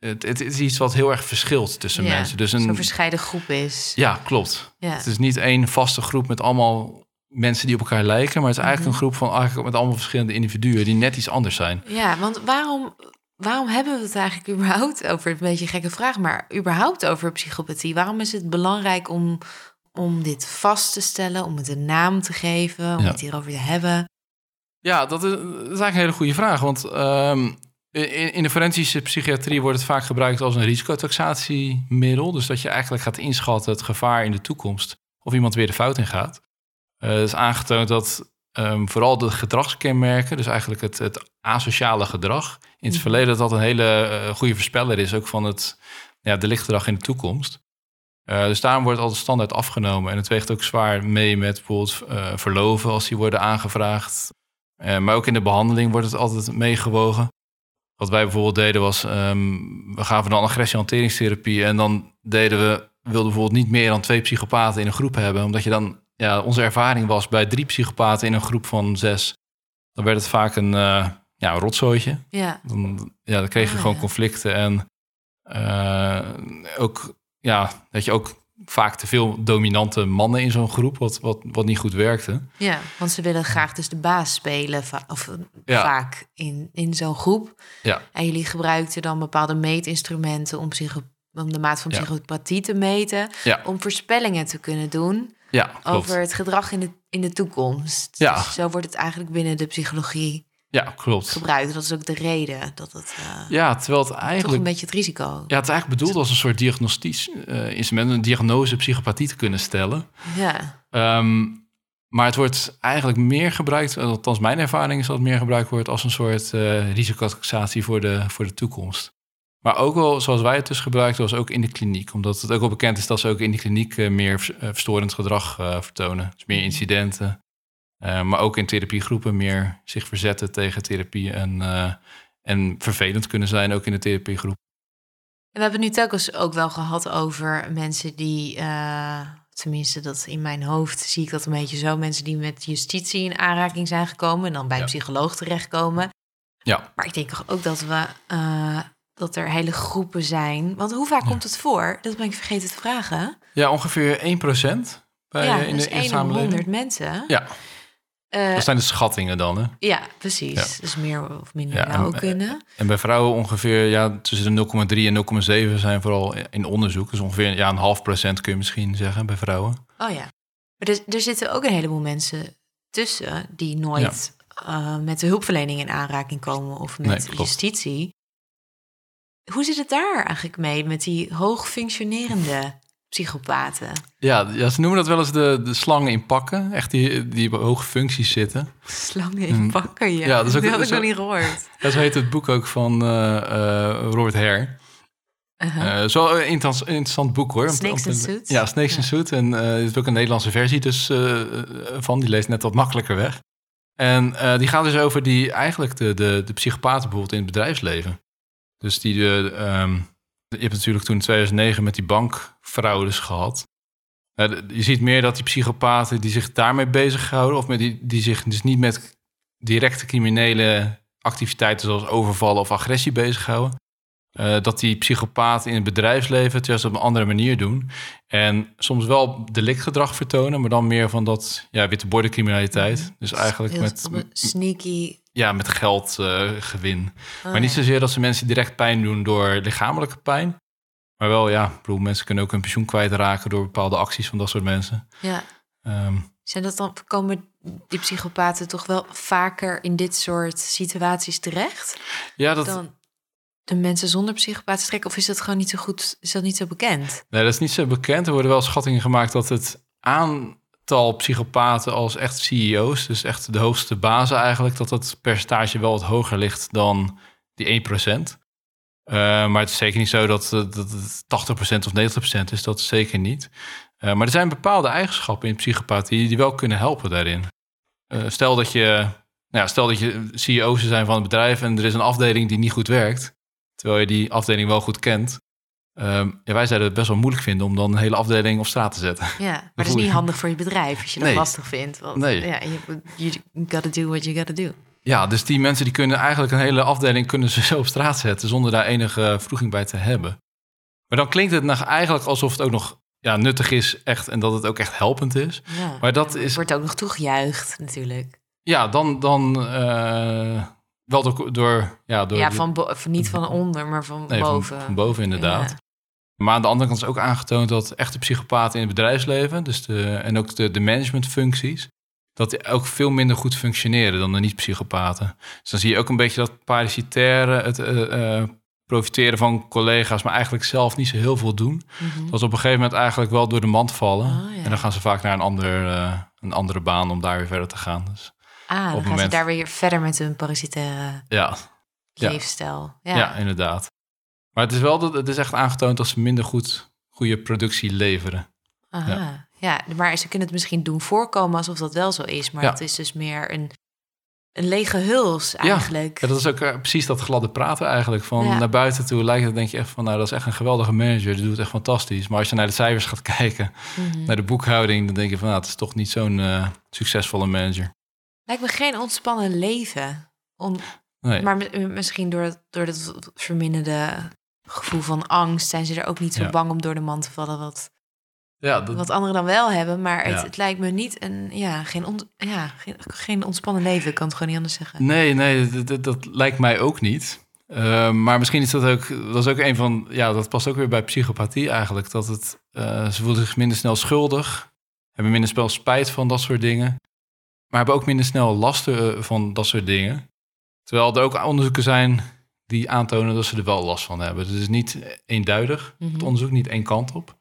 het, het is iets wat heel erg verschilt tussen Ja, mensen. Dus Zo'n een, verscheiden groep is. ja, klopt. Ja. Het is niet één vaste groep met allemaal mensen die op elkaar lijken, maar het is eigenlijk Mhm. een groep van eigenlijk met allemaal verschillende individuen die net iets anders zijn. Ja, want waarom, waarom hebben we het eigenlijk überhaupt over, een beetje een gekke vraag, maar überhaupt over psychopathie? Waarom is het belangrijk om, om dit vast te stellen, om het een naam te geven, om Ja. het hierover te hebben? Ja, dat is, dat is eigenlijk een hele goede vraag. Want ehm, in, in de forensische psychiatrie wordt het vaak gebruikt als een risicotaxatiemiddel. Dus dat je eigenlijk gaat inschatten het gevaar in de toekomst. Of iemand weer de fout in gaat. Eh, Het is aangetoond dat ehm, vooral de gedragskenmerken, dus eigenlijk het, het asociale gedrag, in het Mhm. verleden dat dat een hele eh, goede voorspeller is, ook van het ja, delictgedrag in de toekomst. Eh, dus daarom wordt het altijd standaard afgenomen. En het weegt ook zwaar mee met bijvoorbeeld eh, verloven als die worden aangevraagd. Eh, maar ook in de behandeling wordt het altijd meegewogen. Wat wij bijvoorbeeld deden was, ehm, we gaven dan agressiehanteringstherapie en dan deden we, we wilden bijvoorbeeld niet meer dan twee psychopaten in een groep hebben, omdat je dan, ja, onze ervaring was bij drie psychopaten in een groep van zes, dan werd het vaak een, eh ja, een rotzooitje. Ja, Dan, ja, dan kreeg je Ah, gewoon ja. conflicten en eh, ook, ja, dat je ook vaak te veel dominante mannen in zo'n groep, wat, wat, wat niet goed werkte. ja, want ze willen graag dus de baas spelen, of eh, Ja. vaak in, in zo'n groep. Ja. En jullie gebruikten dan bepaalde meetinstrumenten om, psycho, om de maat van Ja. psychopathie te meten, om voorspellingen te kunnen doen. over het gedrag in de, in de toekomst. Ja. Dus zo wordt het eigenlijk binnen de psychologie Ja, klopt. gebruikt. Dat is ook de reden dat het eh, Ja, terwijl het toch eigenlijk een beetje het risico. Ja, het is eigenlijk bedoeld als een soort diagnostisch eh, instrument, een diagnose psychopathie te kunnen stellen. Ja, Ehm, maar het wordt eigenlijk meer gebruikt, althans mijn ervaring is dat het meer gebruikt wordt als een soort eh risicotaxatie voor de, voor de toekomst. Maar ook wel, zoals wij het dus gebruikten, was ook in de kliniek. Omdat het ook wel bekend is dat ze ook in de kliniek meer vers- verstorend gedrag vertonen. Dus meer incidenten. Eh, maar ook in therapiegroepen meer zich verzetten tegen therapie en, eh, en vervelend kunnen zijn, ook in de therapiegroep. en we hebben het nu telkens ook wel gehad over mensen die, eh, tenminste dat in mijn hoofd zie ik dat een beetje zo, mensen die met justitie in aanraking zijn gekomen en dan bij Ja. een psycholoog terechtkomen. Ja. Maar ik denk ook dat we, dat er hele groepen zijn. Want hoe vaak Ja. komt het voor? Dat ben ik vergeten te vragen. Ja, ongeveer 1% bij, ja, in dus de 1 op samenleving. 100 mensen. Ja, Eh, dat zijn de schattingen dan. Hè? Ja, precies. Ja. Dus meer of minder Ja, nou en- kunnen. En bij vrouwen ongeveer ja, tussen de 0,3 en 0,7 zijn vooral in onderzoek. Dus ongeveer ja, een half procent kun je misschien zeggen bij vrouwen. Oh ja. Maar er, er zitten ook een heleboel mensen tussen die nooit eh, met de hulpverlening in aanraking komen of met Nee, justitie. Hoe zit het daar eigenlijk mee met die hoog functionerende psychopaten? Ja, ja, ze noemen dat wel eens de, de slangen in pakken. Echt die, die op hoge functies zitten. Slangen in pakken, ja. Ja, dat is ook- dat heb ik nog niet gehoord. Zo heet het boek ook van eh, eh, Robert Hare. Uh-huh. Eh zo een interess- interessant boek hoor. Snakes and? Ja, Snakes Ja. and. En er is ook een Nederlandse versie dus, van. Die leest net wat makkelijker weg. En die gaat dus over die, eigenlijk de, de, de psychopaten bijvoorbeeld in het bedrijfsleven. Dus die, de, ehm, je hebt natuurlijk toen in 2009 met die bankfraudes gehad. Eh, je ziet meer dat die psychopaten die zich daarmee bezighouden... of met die, die zich dus niet met directe criminele activiteiten... zoals overvallen of agressie bezighouden... eh, dat die psychopaten in het bedrijfsleven het juist op een andere manier doen. En soms wel delictgedrag vertonen, maar dan meer van dat ja, witte bordencriminaliteit. Dus eigenlijk met, sneaky... ja, met geldgewin. Oh, maar niet ja. zozeer dat ze mensen direct pijn doen door lichamelijke pijn. Maar wel, ja, ik bedoel, mensen kunnen ook hun pensioen kwijtraken door bepaalde acties van dat soort mensen. Ja. Ehm, Zijn dat dan, komen die psychopaten toch wel vaker in dit soort situaties terecht? ja, dat, dan de mensen zonder psychopaten trekken? Of is dat gewoon niet zo goed, is dat niet zo bekend? nee, dat is niet zo bekend. Er worden wel schattingen gemaakt dat het aantal psychopaten als echt CEO's, dus echt de hoogste bazen eigenlijk, dat dat percentage wel wat hoger ligt dan die 1%. Eh, maar het is zeker niet zo dat, dat het 80% of 90% is. Dat is zeker niet. Eh, maar er zijn bepaalde eigenschappen in psychopathie die wel kunnen helpen daarin. Eh, stel dat je, nou ja, stel dat je CEO's zijn van het bedrijf en er is een afdeling die niet goed werkt, terwijl je die afdeling wel goed kent, Ehm, ja, wij zouden het best wel moeilijk vinden om dan een hele afdeling op straat te zetten. Ja, maar dat is niet handig voor je bedrijf als je dat Nee. lastig vindt. Want, Nee. Ja, je you gotta do what you gotta do. Ja, dus die mensen die kunnen eigenlijk een hele afdeling kunnen ze zo op straat zetten zonder daar enige vroeging bij te hebben. Maar dan klinkt het nog eigenlijk alsof het ook nog ja, nuttig is echt en dat het ook echt helpend is. Ja. Maar dat is wordt ook nog toegejuicht natuurlijk. ja, dan, dan eh, wel door, door ja, door Ja, van niet van onder, maar van nee, van- boven. Van, boven inderdaad. Ja. Maar aan de andere kant is ook aangetoond dat echte psychopaten in het bedrijfsleven, dus de, en ook de, de managementfuncties, dat die ook veel minder goed functioneren dan de niet-psychopaten. Dus dan zie je ook een beetje dat parasitaire, het eh, eh, profiteren van collega's, maar eigenlijk zelf niet zo heel veel doen. Mhm. Dat ze op een gegeven moment eigenlijk wel door de mand vallen. Oh, ja. En dan gaan ze vaak naar een, ander, eh, een andere baan om daar weer verder te gaan. Dus Ah, dan gaan ze daar weer verder met hun parasitaire Ja. leefstijl. ja. Ja. inderdaad. Maar het is wel dat het is echt aangetoond dat ze minder goed goede productie leveren. Aha. Ja. maar ze kunnen het misschien doen voorkomen alsof dat wel zo is. Maar Ja. het is dus meer een, een lege huls eigenlijk. Ja, dat is ook eh, precies dat gladde praten eigenlijk. Van Ja. naar buiten toe lijkt het, denk je echt van, nou, dat is echt een geweldige manager. Die doet echt fantastisch. Maar als je naar de cijfers gaat kijken, Mhm. naar de boekhouding, dan denk je van, nou, het is toch niet zo'n eh, succesvolle manager. Lijkt me geen ontspannen leven. On- Nee. Maar mi- misschien door door het verminderde gevoel van angst... zijn ze er ook niet zo Ja. bang om door de man te vallen... wat, ja, dat, wat anderen dan wel hebben. Maar het, Ja. het lijkt me niet een... Ja, geen, on- ja, geen, geen ontspannen leven. Ik kan het gewoon niet anders zeggen. Nee, nee, dat, dat, lijkt mij ook niet. Eh, maar misschien is dat ook, dat is ook een van, ja, dat past ook weer bij psychopathie eigenlijk. Dat het, eh, ze voelen zich minder snel schuldig, hebben minder snel spijt van dat soort dingen, maar hebben ook minder snel last eh, van dat soort dingen. Terwijl er ook onderzoeken zijn die aantonen dat ze er wel last van hebben. Dus het is niet eenduidig, het Mhm. onderzoek niet één kant op.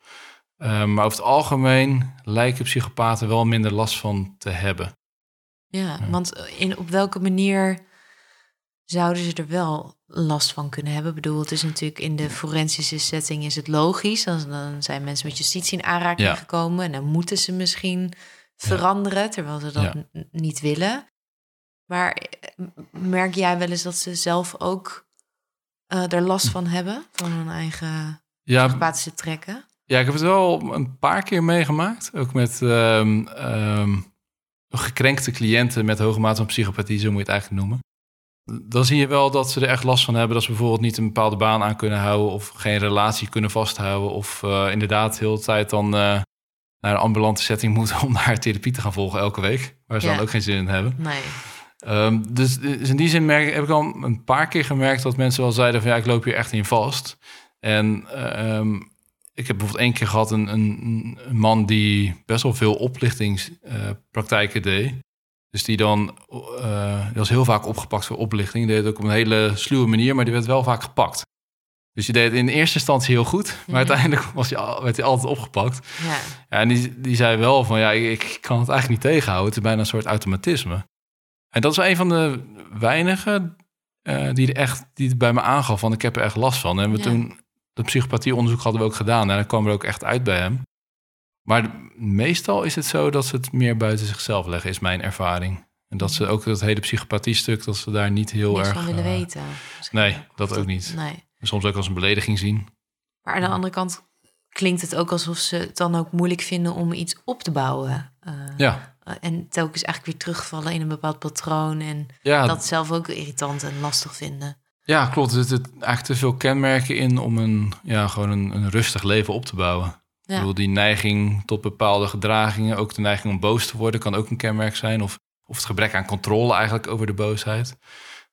Eh, maar over het algemeen lijken psychopaten wel minder last van te hebben. Ja, want in, op welke manier zouden ze er wel last van kunnen hebben? Ik bedoel, het is natuurlijk in de forensische setting is het logisch. Dan, dan zijn mensen met justitie in aanraking Ja. gekomen... en dan moeten ze misschien veranderen, terwijl ze dat niet willen. Maar eh, merk jij wel eens dat ze zelf ook eh, er last van hebben? Van hun eigen Ja, psychopathische trekken? Ja, ik heb het wel een paar keer meegemaakt. Ook met ehm, gekrenkte cliënten met hoge mate van psychopathie, zo moet je het eigenlijk noemen. Dan zie je wel dat ze er echt last van hebben dat ze bijvoorbeeld niet een bepaalde baan aan kunnen houden of geen relatie kunnen vasthouden. Of eh, inderdaad heel de tijd dan eh, naar een ambulante setting moeten om daar therapie te gaan volgen elke week. Waar ze Ja. dan ook geen zin in hebben. Nee. Ehm, dus, dus in die zin merk, heb ik al een paar keer gemerkt dat mensen wel zeiden van ja, ik loop hier echt in vast. En ehm, ik heb bijvoorbeeld één keer gehad een, een, een man die best wel veel oplichtingspraktijken deed. Dus die dan, eh, die was heel vaak opgepakt voor oplichting. Die deed het ook op een hele sluwe manier, maar die werd wel vaak gepakt. Dus je deed het in eerste instantie heel goed, maar Mhm. uiteindelijk was al- werd hij altijd opgepakt. Ja. Ja, en die, die zei wel van ja, ik, ik kan het eigenlijk niet tegenhouden. Het is bijna een soort automatisme. En dat is een van de weinigen eh, die, er echt, die het bij me aangaf van ik heb er echt last van. En we Ja. toen dat psychopathieonderzoek hadden we ook gedaan en dat kwam er ook echt uit bij hem. Maar meestal is het zo dat ze het meer buiten zichzelf leggen, is mijn ervaring. En dat ze ook dat hele psychopathie-stuk, dat ze daar niet heel Niks erg... van willen eh, weten. misschien. nee, dat ook niet. Nee. Soms ook als een belediging zien. Maar aan de andere kant klinkt het ook alsof ze het dan ook moeilijk vinden om iets op te bouwen. Eh, Ja, En telkens eigenlijk weer terugvallen in een bepaald patroon. En ja dat zelf ook irritant en lastig vinden. Ja, klopt. Er zitten eigenlijk te veel kenmerken in om een, ja, gewoon een, een rustig leven op te bouwen. Ik Ja. bedoel, die neiging tot bepaalde gedragingen, ook de neiging om boos te worden, kan ook een kenmerk zijn. Of, of het gebrek aan controle eigenlijk over de boosheid.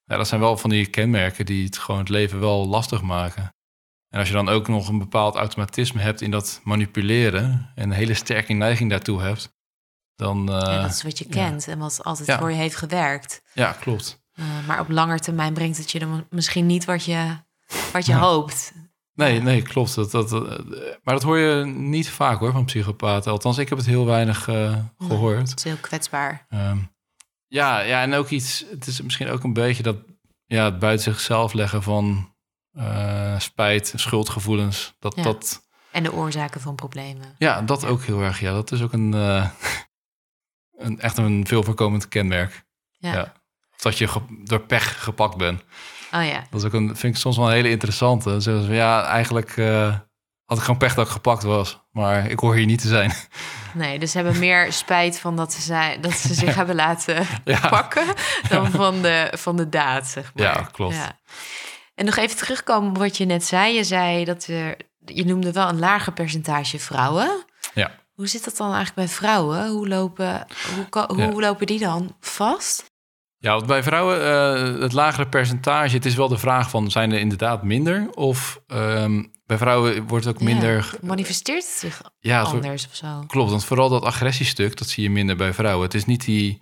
Ja, dat zijn wel van die kenmerken die het gewoon het leven wel lastig maken. En als je dan ook nog een bepaald automatisme hebt in dat manipuleren en een hele sterke neiging daartoe hebt, dan... eh, ja, dat is wat je ja. kent en wat altijd Ja. voor je heeft gewerkt. ja, klopt. Eh, maar op lange termijn brengt het je dan misschien niet wat je, wat je hoopt. Nee, nee, klopt. Dat, dat, eh, maar dat hoor je niet vaak hoor van psychopaten. Althans, ik heb het heel weinig eh, gehoord. Het is heel kwetsbaar. Ehm, ja, ja, en ook iets. Het is misschien ook een beetje dat ja, het buiten zichzelf leggen van spijt, schuldgevoelens. Dat, dat, En de oorzaken van problemen. ja, dat ook heel erg. Ja, dat is ook een, een echt een veel voorkomend kenmerk. Ja. Ja. Of dat je door pech gepakt bent. Oh ja. Dat is ook een, vind ik soms wel een hele interessante. Zeggen ze ja, eigenlijk eh, had ik gewoon pech dat ik gepakt was. Maar ik hoor hier niet te zijn. Nee, dus ze hebben meer spijt van dat ze, zijn, dat ze zich hebben laten Ja. pakken dan van de, van de daad, zeg maar. Ja, klopt. En nog even terugkomen op wat je net zei. Je zei dat er, je noemde wel een lager percentage vrouwen. Hoe zit dat dan eigenlijk bij vrouwen? Hoe lopen, hoe, hoe lopen die dan vast? Ja, want bij vrouwen eh, het lagere percentage, het is wel de vraag van zijn er inderdaad minder? Of ehm, bij vrouwen wordt het ook minder. Ja, manifesteert het zich Ja, anders of zo? klopt. Want vooral dat agressiestuk, dat zie je minder bij vrouwen. Het is niet die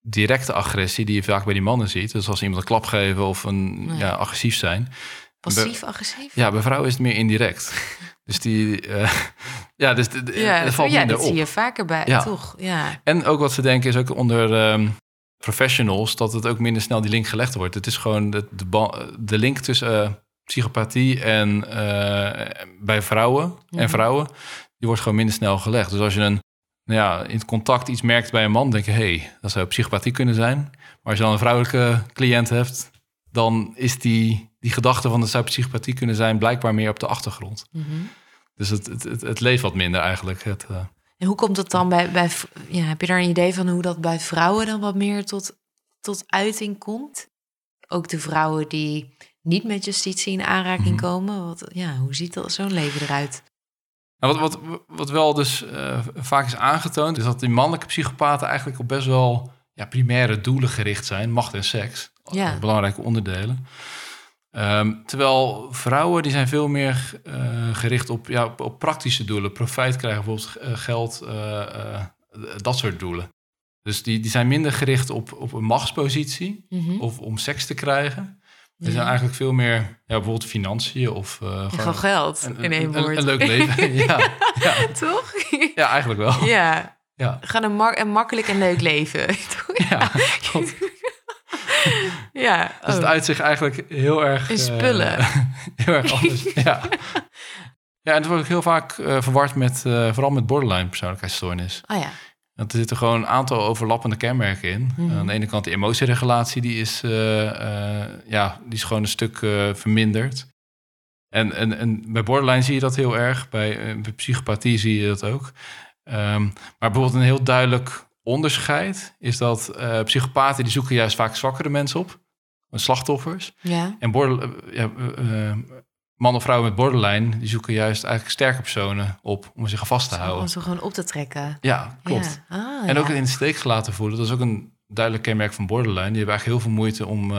directe agressie die je vaak bij die mannen ziet. Dus als iemand een klap geven of een Nee. ja, agressief zijn. Passief-agressief? Ja, bij vrouwen is het meer indirect. dus die, eh, ja, dus de- ja, het valt ja minder dat op. zie je vaker bij, Ja. toch? Ja. En ook wat ze denken is ook onder ehm, professionals dat het ook minder snel die link gelegd wordt. Het is gewoon de, de, de link tussen eh, psychopathie en eh, bij vrouwen Mhm. en vrouwen, die wordt gewoon minder snel gelegd. Dus als je een nou ja, in het contact iets merkt bij een man, denk je, hé, hey, dat zou psychopathie kunnen zijn. Maar als je dan een vrouwelijke cliënt hebt, dan is die, die gedachte van dat zou psychopathie kunnen zijn blijkbaar meer op de achtergrond. Mhm. Dus het, het, het, het leeft wat minder eigenlijk. Het, eh, En hoe komt het dan bij, bij ja, heb je daar een idee van hoe dat bij vrouwen dan wat meer tot, tot uiting komt? Ook de vrouwen die niet met justitie in aanraking Mhm. komen. Wat, ja, hoe ziet dat zo'n leven eruit? Nou, wat, wat, wat wel dus eh, vaak is aangetoond, is dat die mannelijke psychopaten eigenlijk op best wel ja, primaire doelen gericht zijn. Macht en seks. Ja. Belangrijke onderdelen. Ehm, terwijl vrouwen die zijn veel meer eh, gericht op, ja, op, op praktische doelen. Profijt krijgen, bijvoorbeeld eh, geld, eh, dat soort doelen. Dus die, die zijn minder gericht op, op een machtspositie Mhm. of om seks te krijgen. Ja. zijn eigenlijk veel meer, ja, bijvoorbeeld financiën of Ja, gewoon Gewoon geld een, in één woord. een, een leuk leven. ja, ja, Toch? ja, eigenlijk wel. Ja, Ja, gewoon een, mak- een makkelijk en leuk leven. ja. ja, Dus het oh. uitzicht eigenlijk heel erg... In eh, spullen. heel erg anders, ja. Ja, en het wordt ook heel vaak eh, verward met, eh, vooral met borderline persoonlijkheidsstoornis. Oh ja. Want er zitten gewoon een aantal overlappende kenmerken in. Mhm. Aan de ene kant de emotieregulatie, die is, ja, die is gewoon een stuk verminderd. En, en, en bij borderline zie je dat heel erg. Bij, bij psychopathie zie je dat ook. Ehm, maar bijvoorbeeld een heel duidelijk onderscheid is dat eh, psychopaten die zoeken juist vaak zwakkere mensen op, slachtoffers. Ja. En border, eh, ja, eh, eh, man of vrouw met borderline die zoeken juist eigenlijk sterke personen op om zich vast te Om houden. ze gewoon op te trekken. Ja, klopt. Ja. Ah, En ook in de steek gelaten voelen. Dat is ook een duidelijk kenmerk van borderline. Die hebben eigenlijk heel veel moeite om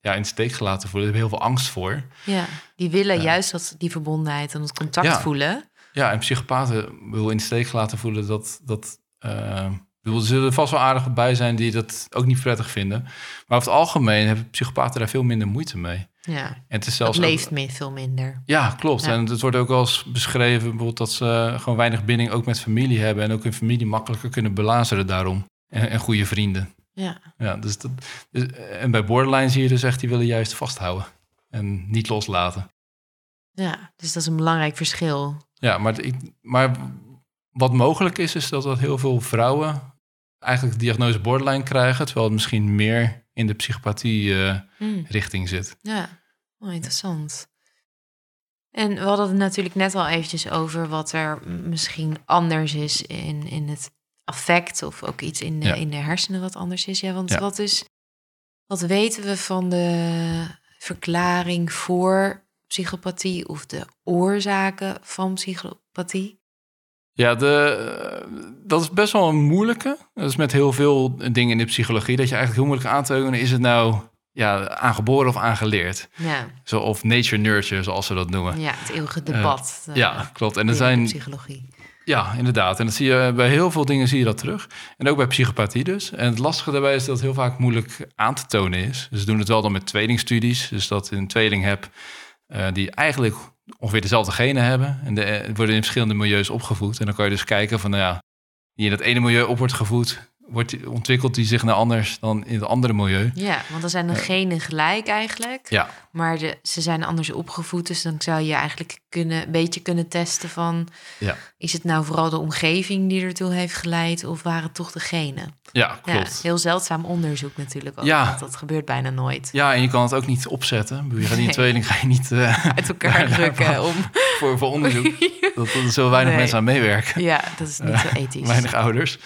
ja, in de steek gelaten te voelen. Die hebben heel veel angst voor. Ja, die willen juist dat, die verbondenheid en het contact voelen. Ja, en psychopaten wil in de steek gelaten voelen dat... dat bedoel, er zullen vast wel aardig bij zijn die dat ook niet prettig vinden. Maar over het algemeen hebben psychopaten daar veel minder moeite mee. Ja, En het is zelfs leeft veel minder. Ja, klopt. Ja. En het wordt ook wel eens beschreven bijvoorbeeld dat ze gewoon weinig binding ook met familie hebben en ook hun familie makkelijker kunnen belazeren daarom. En, en goede vrienden. Ja, Ja, dus dat, dus, en bij borderline zie je dus echt, die willen juist vasthouden en niet loslaten. ja, dus dat is een belangrijk verschil. Ja, maar, ik, maar wat mogelijk is, is dat, dat heel veel vrouwen eigenlijk de diagnose borderline krijgen, terwijl het misschien meer in de psychopathie eh, Hm, richting zit. ja, oh, interessant. En we hadden het natuurlijk net al eventjes over wat er misschien anders is in, in het affect of ook iets in de, Ja. in de hersenen wat anders is. Ja, want Ja. wat is, wat weten we van de verklaring voor psychopathie of de oorzaken van psychopathie? Ja, de, eh, dat is best wel een moeilijke. Dat is met heel veel dingen in de psychologie. Dat je eigenlijk heel moeilijk aan te tonen... is het nou ja, aangeboren of aangeleerd? Ja, Zo, of nature nurture, zoals ze dat noemen. ja het eeuwige debat. eh, Ja, klopt. En er zijn... psychologie. Ja, inderdaad. En dat zie je bij heel veel dingen zie je dat terug. En ook bij psychopathie dus. En het lastige daarbij is dat het heel vaak moeilijk aan te tonen is. Dus ze doen het wel dan met tweelingstudies. Dus dat je een tweeling hebt eh, die eigenlijk ongeveer dezelfde genen hebben. En de, eh, worden in verschillende milieus opgevoed. En dan kan je dus kijken van, nou ja, die in het ene milieu op wordt gevoed, wordt, ontwikkelt die zich naar anders dan in het andere milieu. Ja, want dan zijn de genen gelijk eigenlijk. Ja, Maar de, ze zijn anders opgevoed, dus dan zou je eigenlijk kunnen, een beetje kunnen testen van... Ja. is het nou vooral de omgeving die ertoe heeft geleid... of waren het toch de genen? Ja, Ja, klopt. heel zeldzaam onderzoek natuurlijk ook. Ja. want dat gebeurt bijna nooit. Ja, en je kan het ook niet opzetten. Je gaat niet een Nee. tweeling ga je niet eh, Uit elkaar drukken om... voor, voor onderzoek. Dat, er zullen weinig Nee. mensen aan meewerken. Ja, dat is niet zo ethisch. Weinig ouders.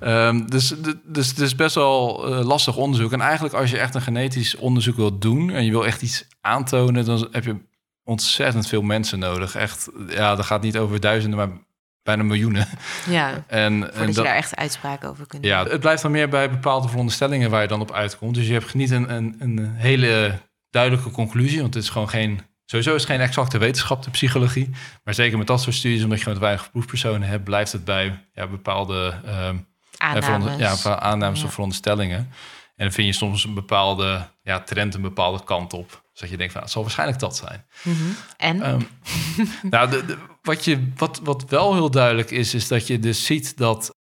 Ehm, dus, dus het is best wel eh, lastig onderzoek. En eigenlijk als je echt een genetisch onderzoek wilt doen... en je wil echt iets aantonen... dan heb je ontzettend veel mensen nodig. Echt, ja, dat gaat niet over duizenden, maar bijna miljoenen. Ja, En, voordat en je dat, daar echt uitspraken over kunt ja, doen. het blijft dan meer bij bepaalde veronderstellingen waar je dan op uitkomt. Dus je hebt niet een, een, een hele duidelijke conclusie, want het is gewoon geen. Sowieso is het geen exacte wetenschap, de psychologie. Maar zeker met dat soort studies, omdat je met weinig proefpersonen hebt, blijft het bij ja, bepaalde ehm, Aannames. ja, aannames Ja. of veronderstellingen. En dan vind je soms een bepaalde ja, trend een bepaalde kant op. Dus dat je denkt, van, het zal waarschijnlijk dat zijn. Mhm. En? Ehm, nou, de, de- wat, je, wat, wat wel heel duidelijk is, is dat je dus ziet dat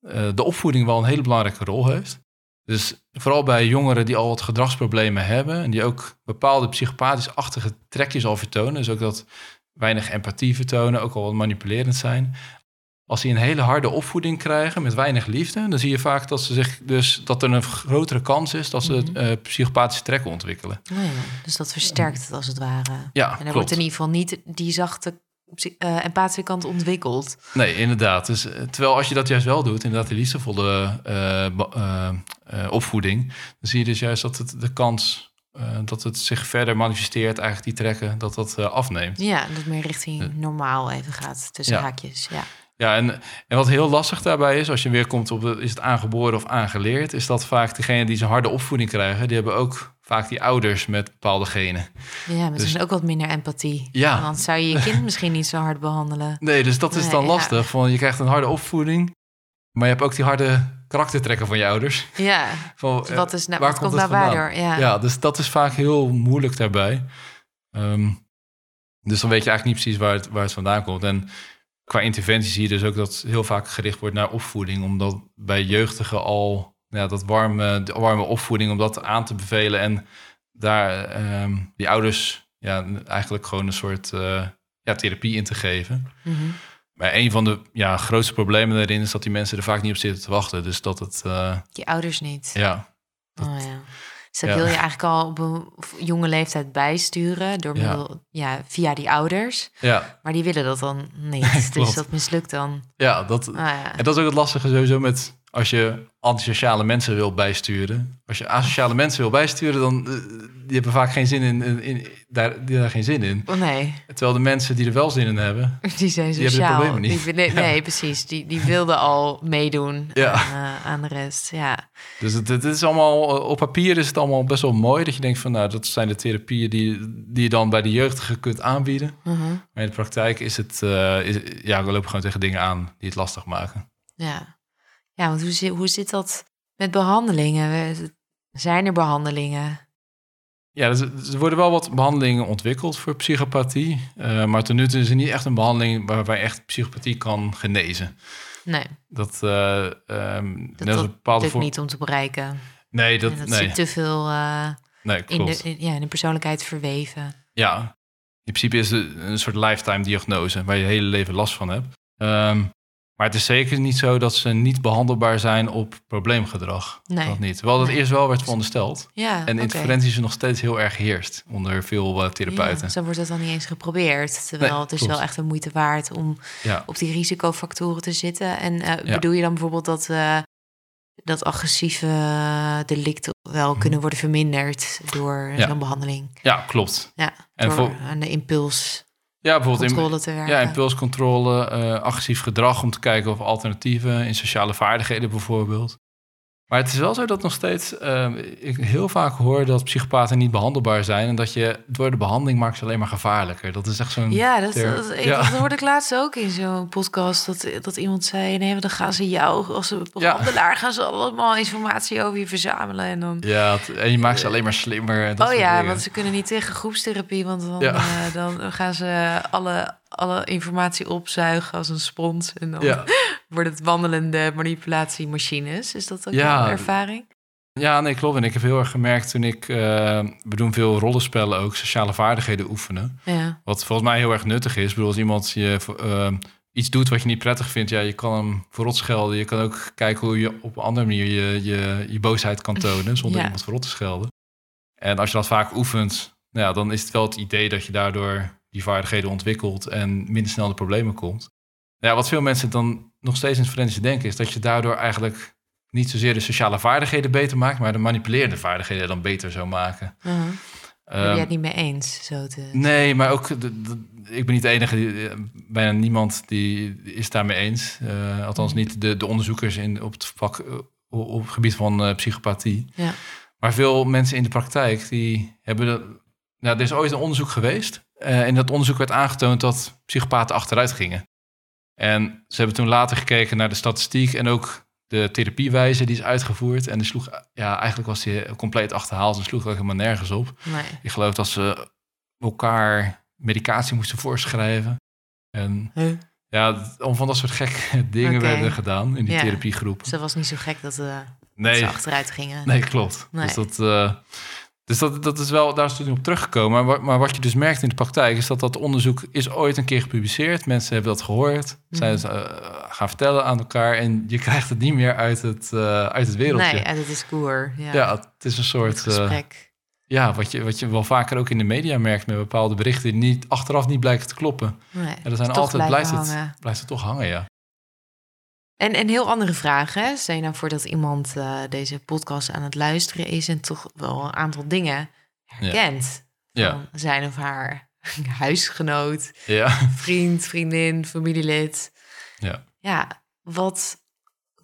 eh, de opvoeding wel een hele belangrijke rol heeft. Dus vooral bij jongeren die al wat gedragsproblemen hebben en die ook bepaalde psychopathisch-achtige trekjes al vertonen, dus ook dat weinig empathie vertonen, ook al wat manipulerend zijn. Als die een hele harde opvoeding krijgen met weinig liefde, dan zie je vaak dat ze zich dus dat er een grotere kans is dat ze eh, psychopathische trekken ontwikkelen. Oh ja, dus dat versterkt het als het ware. Ja, en er klopt. wordt in ieder geval niet die zachte eh, empathische kant ontwikkeld. Nee, inderdaad. Dus, eh, terwijl als je dat juist wel doet, inderdaad die liefdevolle opvoeding, dan zie je dus juist dat het de kans dat het zich verder manifesteert, eigenlijk die trekken, dat dat afneemt. Ja, dat het meer richting normaal even gaat, tussen Ja. haakjes. Ja. Ja, en, en wat heel lastig daarbij is, als je weer komt op de, is het aangeboren of aangeleerd, is dat vaak degenen die zo'n harde opvoeding krijgen, die hebben ook vaak die ouders met bepaalde genen. ja, met Dus- ook wat minder empathie. Ja. Want dan zou je je kind misschien niet zo hard behandelen. Nee, dus dat is Nee, dan ja. lastig. Van, je krijgt een harde opvoeding, maar je hebt ook die harde karaktertrekken van je ouders. Ja, Van, eh, wat, is nou, waar wat komt komt nou waardoor? Ja. Ja, dus dat is vaak heel moeilijk daarbij. Ehm, dus dan weet je eigenlijk niet precies waar het, waar het vandaan komt. En qua interventie zie je dus ook dat heel vaak gericht wordt naar opvoeding. Omdat bij jeugdigen al ja, dat warme, de warme opvoeding, om dat aan te bevelen. En daar ehm, die ouders ja, eigenlijk gewoon een soort eh, ja, therapie in te geven. Mhm. Maar een van de ja, grootste problemen daarin is dat die mensen er vaak niet op zitten te wachten. Dus dat het, eh, Die ouders niet. ja, Oh, ja. Dus dat Ja. wil je eigenlijk al op een jonge leeftijd bijsturen door middel, ja, via die ouders. ja, Maar die willen dat dan niet. dus dat mislukt dan. ja, dat, Ah, ja. En dat is ook het lastige sowieso met als je antisociale mensen wil bijsturen. Als je asociale mensen wil bijsturen, dan eh, die hebben vaak geen zin in, in, in- daar, die daar geen zin in. Oh nee, Terwijl de mensen die er wel zin in hebben, die zijn Die hebben sociaal. problemen niet. Die- nee, nee, precies. Die, die wilden al meedoen Ja. aan, eh, aan de rest. Ja. dus het, het is allemaal op papier is het allemaal best wel mooi dat je denkt van nou dat zijn de therapieën die, die je dan bij de jeugdigen kunt aanbieden. Mhm. Maar in de praktijk is het eh, ja we lopen gewoon tegen dingen aan die het lastig maken. Ja, ja want hoe, zit, hoe zit dat met behandelingen? Zijn er behandelingen? Ja, dus, er worden wel wat behandelingen ontwikkeld voor psychopathie. eh, maar tot nu toe is er niet echt een behandeling waarbij echt psychopathie kan genezen. Nee, Dat, eh ehm dat, dat bepaalde voor- niet om te bereiken. Nee, dat, en dat nee, zit te veel eh, nee, in, de, in- ja, in de persoonlijkheid verweven. Ja, in principe is het een soort lifetime diagnose waar je je hele leven last van hebt. Ehm, maar het is zeker niet zo dat ze niet behandelbaar zijn op probleemgedrag. Nee. Dat niet. Terwijl dat Nee. eerst wel werd verondersteld. Ja, En interferentie is nog steeds heel erg heerst onder veel eh, Ja, therapeuten. zo wordt het dan niet eens geprobeerd. Terwijl Nee, het is klopt. wel echt een moeite waard om Ja, op die risicofactoren te zitten. En eh, Ja. bedoel je dan bijvoorbeeld dat, eh, dat agressieve delicten wel Mhm. kunnen worden verminderd door Ja. zo'n behandeling? ja klopt. Ja, En voor- aan de impulscontrole Ja, bijvoorbeeld in. Ja, impulscontrole, eh, agressief gedrag om te kijken of alternatieven in sociale vaardigheden bijvoorbeeld. Maar het is wel zo dat nog steeds eh, ik heel vaak hoor dat psychopaten niet behandelbaar zijn en dat je door de behandeling maakt ze alleen maar gevaarlijker. Dat is echt zo'n. Ja, dat, dat, ik- ja. dat hoorde ik laatst ook in zo'n podcast. Dat, dat iemand zei, nee, maar dan gaan ze jou als een behandelaar... gaan ze allemaal informatie over je verzamelen. En dan, Ja, en je maakt ze alleen maar slimmer. en dat oh ja, dingen. want ze kunnen niet tegen groepstherapie... want dan, Ja. eh, dan gaan ze alle, alle informatie opzuigen als een spons. En dan Ja. wordt het wandelende manipulatiemachines. Is dat ook Ja. jouw ervaring? Ja, nee, klopt. En ik heb heel erg gemerkt toen ik... eh, we doen veel rollenspellen ook, sociale vaardigheden oefenen. Ja. Wat volgens mij heel erg nuttig is. Ik bedoel, als iemand je eh, iets doet wat je niet prettig vindt... ja, je kan hem verrot schelden. Je kan ook kijken hoe je op een andere manier je, je, je boosheid kan tonen... zonder iemand verrot te schelden. En als je dat vaak oefent, nou ja, dan is het wel het idee... dat je daardoor die vaardigheden ontwikkelt... en minder snel de problemen komt. Ja, wat veel mensen dan nog steeds in het forensische denken... is dat je daardoor eigenlijk niet zozeer de sociale vaardigheden beter maakt... maar de manipulerende vaardigheden dan beter zou maken. Uh-huh. ben je Ehm, het niet mee eens? Zo te... Nee, maar ook, de, de- ik ben niet de enige, die, eh, bijna niemand die is daarmee eens. Eh, althans niet de, de onderzoekers in, op, het vak, eh, op, het gebied van eh, psychopathie. Ja. Maar veel mensen in de praktijk, die hebben... Nou, er is ooit een onderzoek geweest. Eh en dat onderzoek werd aangetoond dat psychopaten achteruit gingen. En ze hebben toen later gekeken naar de statistiek en ook de therapiewijze die is uitgevoerd. En die sloeg, ja, eigenlijk was die compleet achterhaald en sloeg ook helemaal nergens op. Nee. Ik geloof dat ze elkaar medicatie moesten voorschrijven. En Huh? ja, om van dat soort gekke dingen werden gedaan in die Ja. therapiegroep. Dus dat was niet zo gek dat eh, Nee, ze achteruit gingen. nee, klopt. Nee. Dus, dat, eh, dus dat, dat is wel, daar is toen op teruggekomen. Maar, wa- maar wat je dus merkt in de praktijk is dat dat onderzoek is ooit een keer gepubliceerd. Mensen hebben dat gehoord, zijn ze eh, gaan vertellen aan elkaar. En je krijgt het niet meer uit het, eh, uit het wereldje. Nee, en het is koer. Ja, ja, het is een soort... eh, gesprek. ja, wat je, wat je wel vaker ook in de media merkt met bepaalde berichten die niet, achteraf niet blijken te kloppen. nee, Ja, er zijn toch altijd, blijft het, blijft het toch hangen, ja. En een heel andere vraag, hè? Je nou voor dat iemand eh, deze podcast aan het luisteren is... en toch wel een aantal dingen herkent. Ja, Van zijn of haar huisgenoot, ja. vriend, vriendin, familielid. Ja. Ja, wat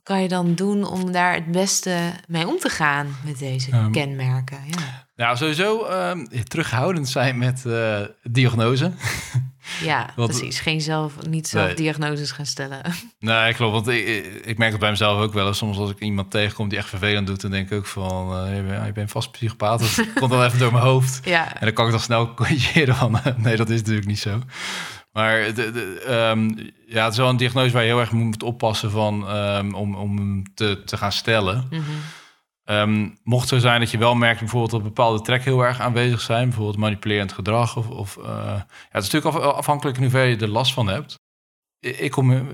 kan je dan doen om daar het beste mee om te gaan met deze Ehm, kenmerken? Ja, Nou, sowieso ehm, terughoudend zijn met eh, diagnose. ja precies. Geen zelf, niet zelf Nee. diagnoses gaan stellen. Nee, klopt. Want ik, ik merk het bij mezelf ook wel eens. Soms als ik iemand tegenkom die echt vervelend doet, dan denk ik ook van, eh, je, bent, je bent vast psychopaat. Dat komt dan even door mijn hoofd. ja, En dan kan ik dan snel corrigeren van, nee, dat is natuurlijk niet zo. Maar de, de, ehm, ja, het is wel een diagnose waar je heel erg moet oppassen van, ehm, om, om hem te, te gaan stellen. mhm. Ehm, mocht het zo zijn dat je wel merkt bijvoorbeeld dat bepaalde trekken heel erg aanwezig zijn, bijvoorbeeld manipulerend gedrag, of, of eh, ja, het is natuurlijk af- afhankelijk in hoeverre je er last van hebt. Ik kom eh,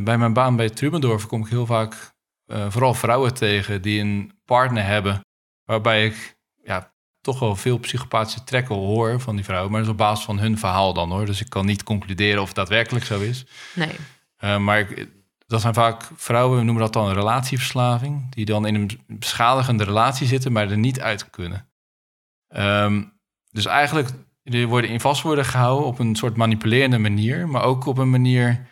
bij mijn baan bij Trubendorf kom ik heel vaak eh, vooral vrouwen tegen die een partner hebben, waarbij ik ja, toch wel veel psychopathische trekken hoor van die vrouwen, maar dat is op basis van hun verhaal dan hoor. Dus ik kan niet concluderen of het daadwerkelijk zo is. nee. Maar ik, dat zijn vaak vrouwen, we noemen dat dan een relatieverslaving, die dan in een beschadigende relatie zitten, maar er niet uit kunnen. Ehm, dus eigenlijk, die worden in vast worden gehouden op een soort manipulerende manier, maar ook op een manier,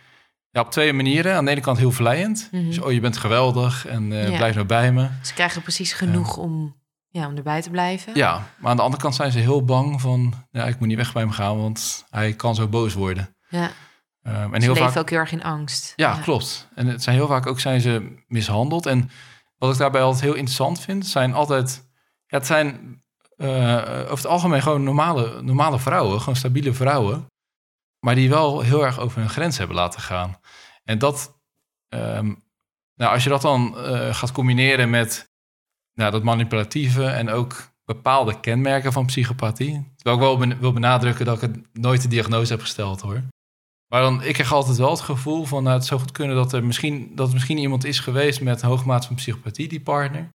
ja, op twee manieren. Aan de ene kant heel vlijend, Mhm. dus oh, je bent geweldig en eh, Ja. blijf nou bij me. Ze krijgen precies genoeg om, ja, om erbij te blijven. Ja, maar aan de andere kant zijn ze heel bang van, ja, ik moet niet weg bij hem gaan, want hij kan zo boos worden. ja. Ehm, en Ze heel leven vaak ook heel erg in angst. Ja, klopt. En het zijn heel vaak ook zijn ze mishandeld. En wat ik daarbij altijd heel interessant vind, zijn altijd... Ja, het zijn eh, over het algemeen gewoon normale, normale vrouwen, gewoon stabiele vrouwen. Maar die wel heel erg over hun grens hebben laten gaan. En dat, ehm, nou, als je dat dan eh, gaat combineren met nou, dat manipulatieve en ook bepaalde kenmerken van psychopathie. Terwijl ik wel ben- wil benadrukken dat ik het nooit de diagnose heb gesteld hoor. Maar dan, ik krijg altijd wel het gevoel van, nou, het zou goed kunnen dat er misschien, dat er misschien iemand is geweest met mate van psychopathie, die partner.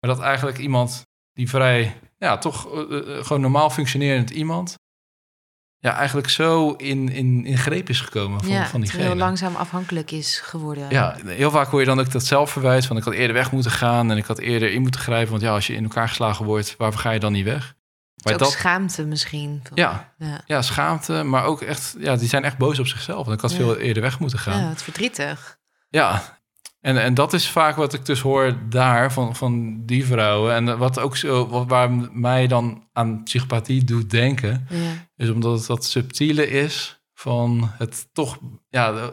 Maar dat eigenlijk iemand die vrij, ja, toch eh, eh, gewoon normaal functionerend iemand, ja, eigenlijk zo in, in, in greep is gekomen van, ja, van diegene. heel langzaam afhankelijk is geworden. Ja, heel vaak hoor je dan ook dat zelfverwijt van ik had eerder weg moeten gaan en ik had eerder in moeten grijpen. Want ja, als je in elkaar geslagen wordt, waarvoor ga je dan niet weg? Is ook schaamte misschien. Ja. Ja. ja, schaamte, maar ook echt, ja, die zijn echt boos op zichzelf. Want ik had Ja. veel eerder weg moeten gaan. ja, het verdrietig. Ja, en, en dat is vaak wat ik dus hoor daar van, van die vrouwen. En wat ook zo, wat, waar mij dan aan psychopathie doet denken, Ja. is omdat het dat subtiele is van het toch, ja... Het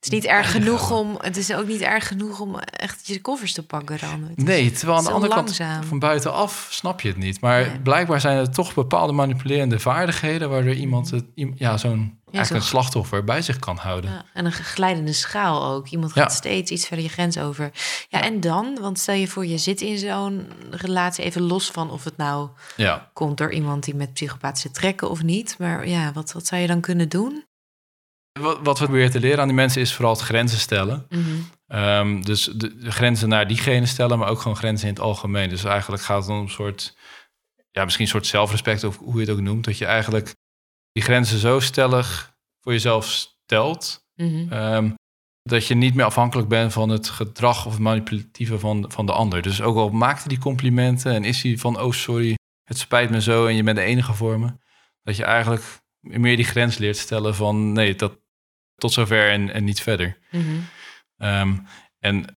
is niet erg genoeg om. Het is ook niet erg genoeg om echt je koffers te pakken dan. Nee, terwijl aan de andere langzaam. kant van buitenaf snap je het niet. Maar Nee. blijkbaar zijn er toch bepaalde manipulerende vaardigheden waardoor iemand het, ja, zo'n. Eigenlijk zo- een slachtoffer bij zich kan houden. Ja, en een glijdende schaal ook. Iemand Ja. gaat steeds iets verder je grens over. Ja, en dan? Want stel je voor, je zit in zo'n relatie even los van of het nou Ja. komt door iemand die met psychopathische trekken of niet. Maar ja, wat, wat zou je dan kunnen doen? Wat, wat we proberen te leren aan die mensen is vooral het grenzen stellen. Mhm. Ehm, dus de, de grenzen naar diegene stellen, maar ook gewoon grenzen in het algemeen. Dus eigenlijk gaat het om een soort, ja, misschien een soort zelfrespect of hoe je het ook noemt. Dat je eigenlijk die grenzen zo stellig voor jezelf stelt, Mhm. ehm, dat je niet meer afhankelijk bent van het gedrag of het manipulatieve van, van de ander. Dus ook al maakt hij die complimenten en is hij van, oh sorry, het spijt me zo en je bent de enige voor me. Dat je eigenlijk meer die grens leert stellen van, nee, dat tot zover en, en niet verder. Mhm. Ehm, en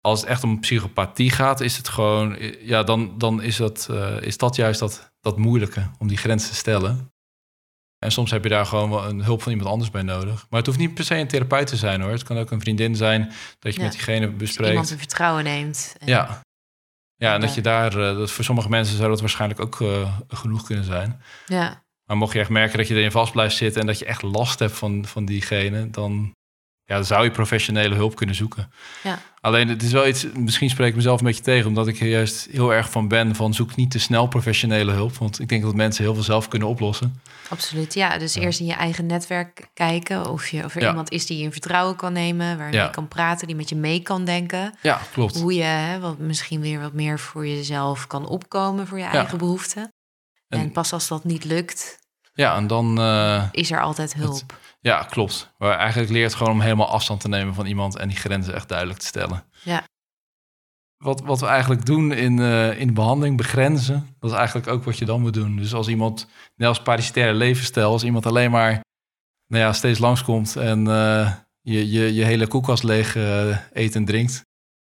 als het echt om psychopathie gaat, is het gewoon, ja, dan, dan is, dat, eh, is dat juist dat, dat moeilijke om die grens te stellen. En soms heb je daar gewoon wel een hulp van iemand anders bij nodig. Maar het hoeft niet per se een therapeut te zijn hoor. Het kan ook een vriendin zijn dat je Ja. met diegene bespreekt. iemand in vertrouwen neemt. En- Ja. Ja, en dat je daar, eh, dat voor sommige mensen zou dat waarschijnlijk ook eh, genoeg kunnen zijn. ja. Maar mocht je echt merken dat je erin vast blijft zitten en dat je echt last hebt van, van diegene, dan, ja, dan zou je professionele hulp kunnen zoeken. Ja. Alleen het is wel iets, misschien spreek ik mezelf een beetje tegen, omdat ik er juist heel erg van ben van zoek niet te snel professionele hulp. Want ik denk dat mensen heel veel zelf kunnen oplossen. Absoluut, ja. Dus eerst in je eigen netwerk kijken of, je, of er Ja. iemand is die je in vertrouwen kan nemen, waar je kan praten, die met je mee kan denken. Ja, klopt. Hoe je hè, wat, misschien weer wat meer voor jezelf kan opkomen voor je eigen behoeften. En, En- pas als dat niet lukt, Ja, en dan, eh, is er altijd hulp. ja, klopt. Maar eigenlijk leert gewoon om helemaal afstand te nemen van iemand en die grenzen echt duidelijk te stellen. Ja. Wat, wat we eigenlijk doen in, eh, in de behandeling, begrenzen, dat is eigenlijk ook wat je dan moet doen. Dus als iemand, net als parasitaire levensstijl, als iemand alleen maar nou ja, steeds langskomt en eh, je, je, je hele koelkast leeg eet en drinkt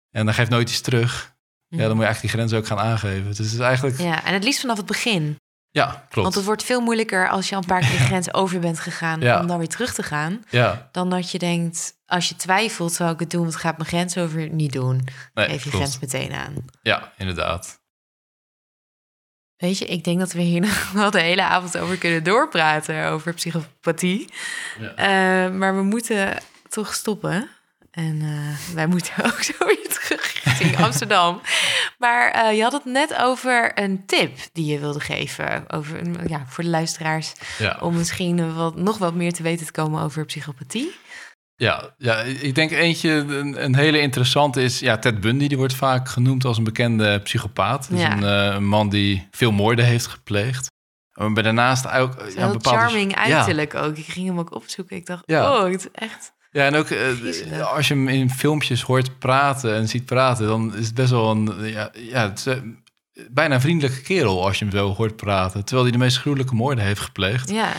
en dan geeft nooit iets terug, ja, dan moet je eigenlijk die grenzen ook gaan aangeven. Dus het is eigenlijk, Ja, en het liefst vanaf het begin. Klopt. Want het wordt veel moeilijker als je al een paar keer de grens over bent gegaan Ja. om dan weer terug te gaan. Ja, Dan dat je denkt, als je twijfelt, zou ik het doen, want gaat mijn grens over niet doen. nee, Geef je klopt. grens meteen aan. Ja, inderdaad. Weet je, ik denk dat we hier nog wel de hele avond over kunnen doorpraten, over psychopathie. Ja. Eh, maar we moeten toch stoppen. En eh, wij moeten ook zo Amsterdam. Maar eh, je had het net over een tip die je wilde geven over, een- ja, voor de luisteraars. Ja. Om misschien wat, nog wat meer te weten te komen over psychopathie. Ja, ja, ik denk eentje, een, een hele interessante is... Ja, Ted Bundy, die wordt vaak genoemd als een bekende psychopaat. Een, eh, een man die veel moorden heeft gepleegd. Maar daarnaast ook... Ja, Heel bepaalde- charming Ja. uiterlijk ook. Ik ging hem ook opzoeken. Ik dacht, Ja. oh, het is echt... Ja, en ook eh, als je hem in filmpjes hoort praten en ziet praten... dan is het best wel een... Ja, ja, het is, eh, bijna een vriendelijke kerel als je hem zo hoort praten. Terwijl hij de meest gruwelijke moorden heeft gepleegd. Ja,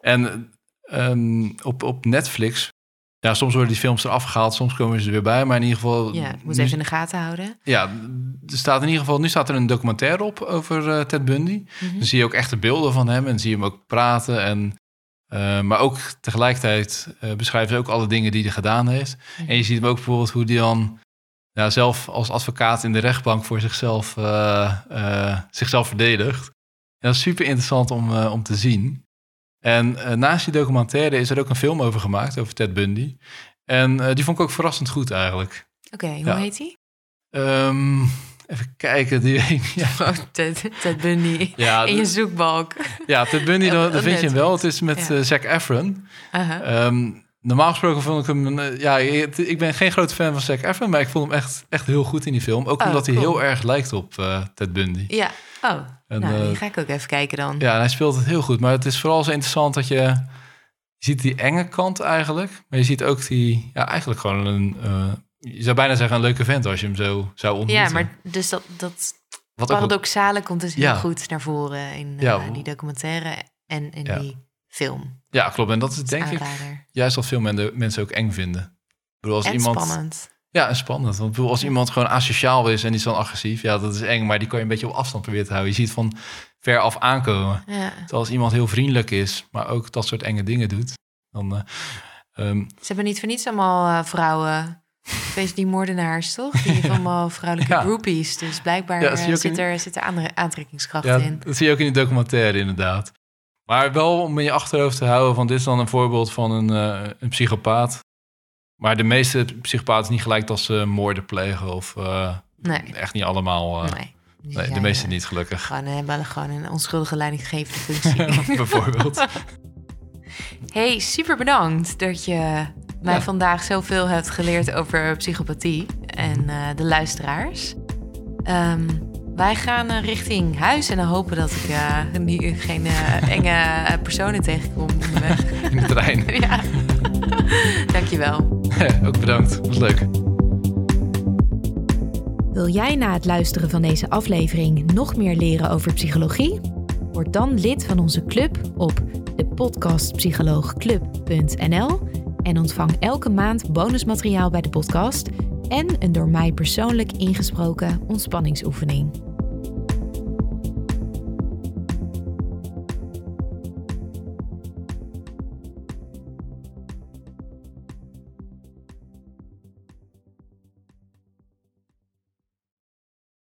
En ehm, op, op Netflix... Ja, soms worden die films eraf gehaald, soms komen ze er weer bij. Maar in ieder geval... ja. moet nu- even in de gaten houden. Ja, er staat in ieder geval, nu staat er een documentaire op over eh, Ted Bundy. Mhm. Dan zie je ook echte beelden van hem en zie je hem ook praten. En, eh, maar ook tegelijkertijd eh, beschrijven ze ook alle dingen die hij gedaan heeft. En je ziet hem ook bijvoorbeeld hoe hij dan ja, zelf als advocaat in de rechtbank voor zichzelf, eh, zichzelf verdedigt. En dat is super interessant om, om te zien. En naast die documentaire is er ook een film over gemaakt, over Ted Bundy. En die vond ik ook verrassend goed eigenlijk. Oké, hoe Ja. heet hij? Ehm, even kijken. Die, ja, Oh, Ted, Ted Bundy. ja, In je zoekbalk. ja, Ted Bundy, dan, dan vind je hem wel. Het is met Ja. eh, Zac Efron. Aha. Ehm, normaal gesproken vond ik hem... eh, ja, ik ben geen grote fan van Zac Efron... maar ik vond hem echt, echt heel goed in die film. Ook Oh, omdat hij heel erg lijkt op eh, Ted Bundy. Ja, oh, En, nou, die ga ik ook even kijken dan. Ja, en hij speelt het heel goed. Maar het is vooral zo interessant dat je... Je ziet die enge kant eigenlijk. Maar je ziet ook die... Ja, eigenlijk gewoon een... je zou bijna zeggen een leuke vent als je hem zo zou ontmoeten. Ja, maar dus dat, dat Wat ook paradoxale komt dus heel Ja. goed naar voren in eh, Ja. die documentaire en in Ja. die film. Ja, klopt. En dat is denk ik juist wat veel men- mensen ook eng vinden. Ik bedoel, als En iemand... spannend. Ja, en spannend. Want bedoel, als iemand gewoon asociaal is en die is dan agressief, ja, dat is eng, maar die kan je een beetje op afstand proberen te houden. Je ziet van ver af aankomen. Ja. Terwijl als iemand heel vriendelijk is, maar ook dat soort enge dingen doet, dan. eh, ehm, Ze hebben niet voor niets allemaal eh, vrouwen. Weet je, die moordenaars, toch? Die hebben allemaal vrouwelijke Ja. groupies. Dus blijkbaar Ja, eh, zit, in- er, zit er andere aantrekkingskracht ja, in. dat zie je ook in de documentaire inderdaad. Maar wel om in je achterhoofd te houden van dit is dan een voorbeeld van een, eh, een psychopaat. Maar de meeste psychopaten niet gelijk dat ze moorden plegen of eh, Nee. echt niet allemaal. nee. Nee, de meeste niet gelukkig. Gewoon, wel gewoon een onschuldige leidinggevende functie. Bijvoorbeeld. hey, super bedankt dat je mij Ja. vandaag zoveel hebt geleerd over psychopathie en eh, de luisteraars. Ehm, wij gaan eh, richting huis en dan hopen dat ik eh, niet, geen eh, enge personen tegenkom onderweg. In de trein. ja. Dankjewel. Ook bedankt. Was leuk. Wil jij na het luisteren van deze aflevering nog meer leren over psychologie? Word dan lid van onze club op depodcastpsycholoogclub.nl en ontvang elke maand bonusmateriaal bij de podcast en een door mij persoonlijk ingesproken ontspanningsoefening.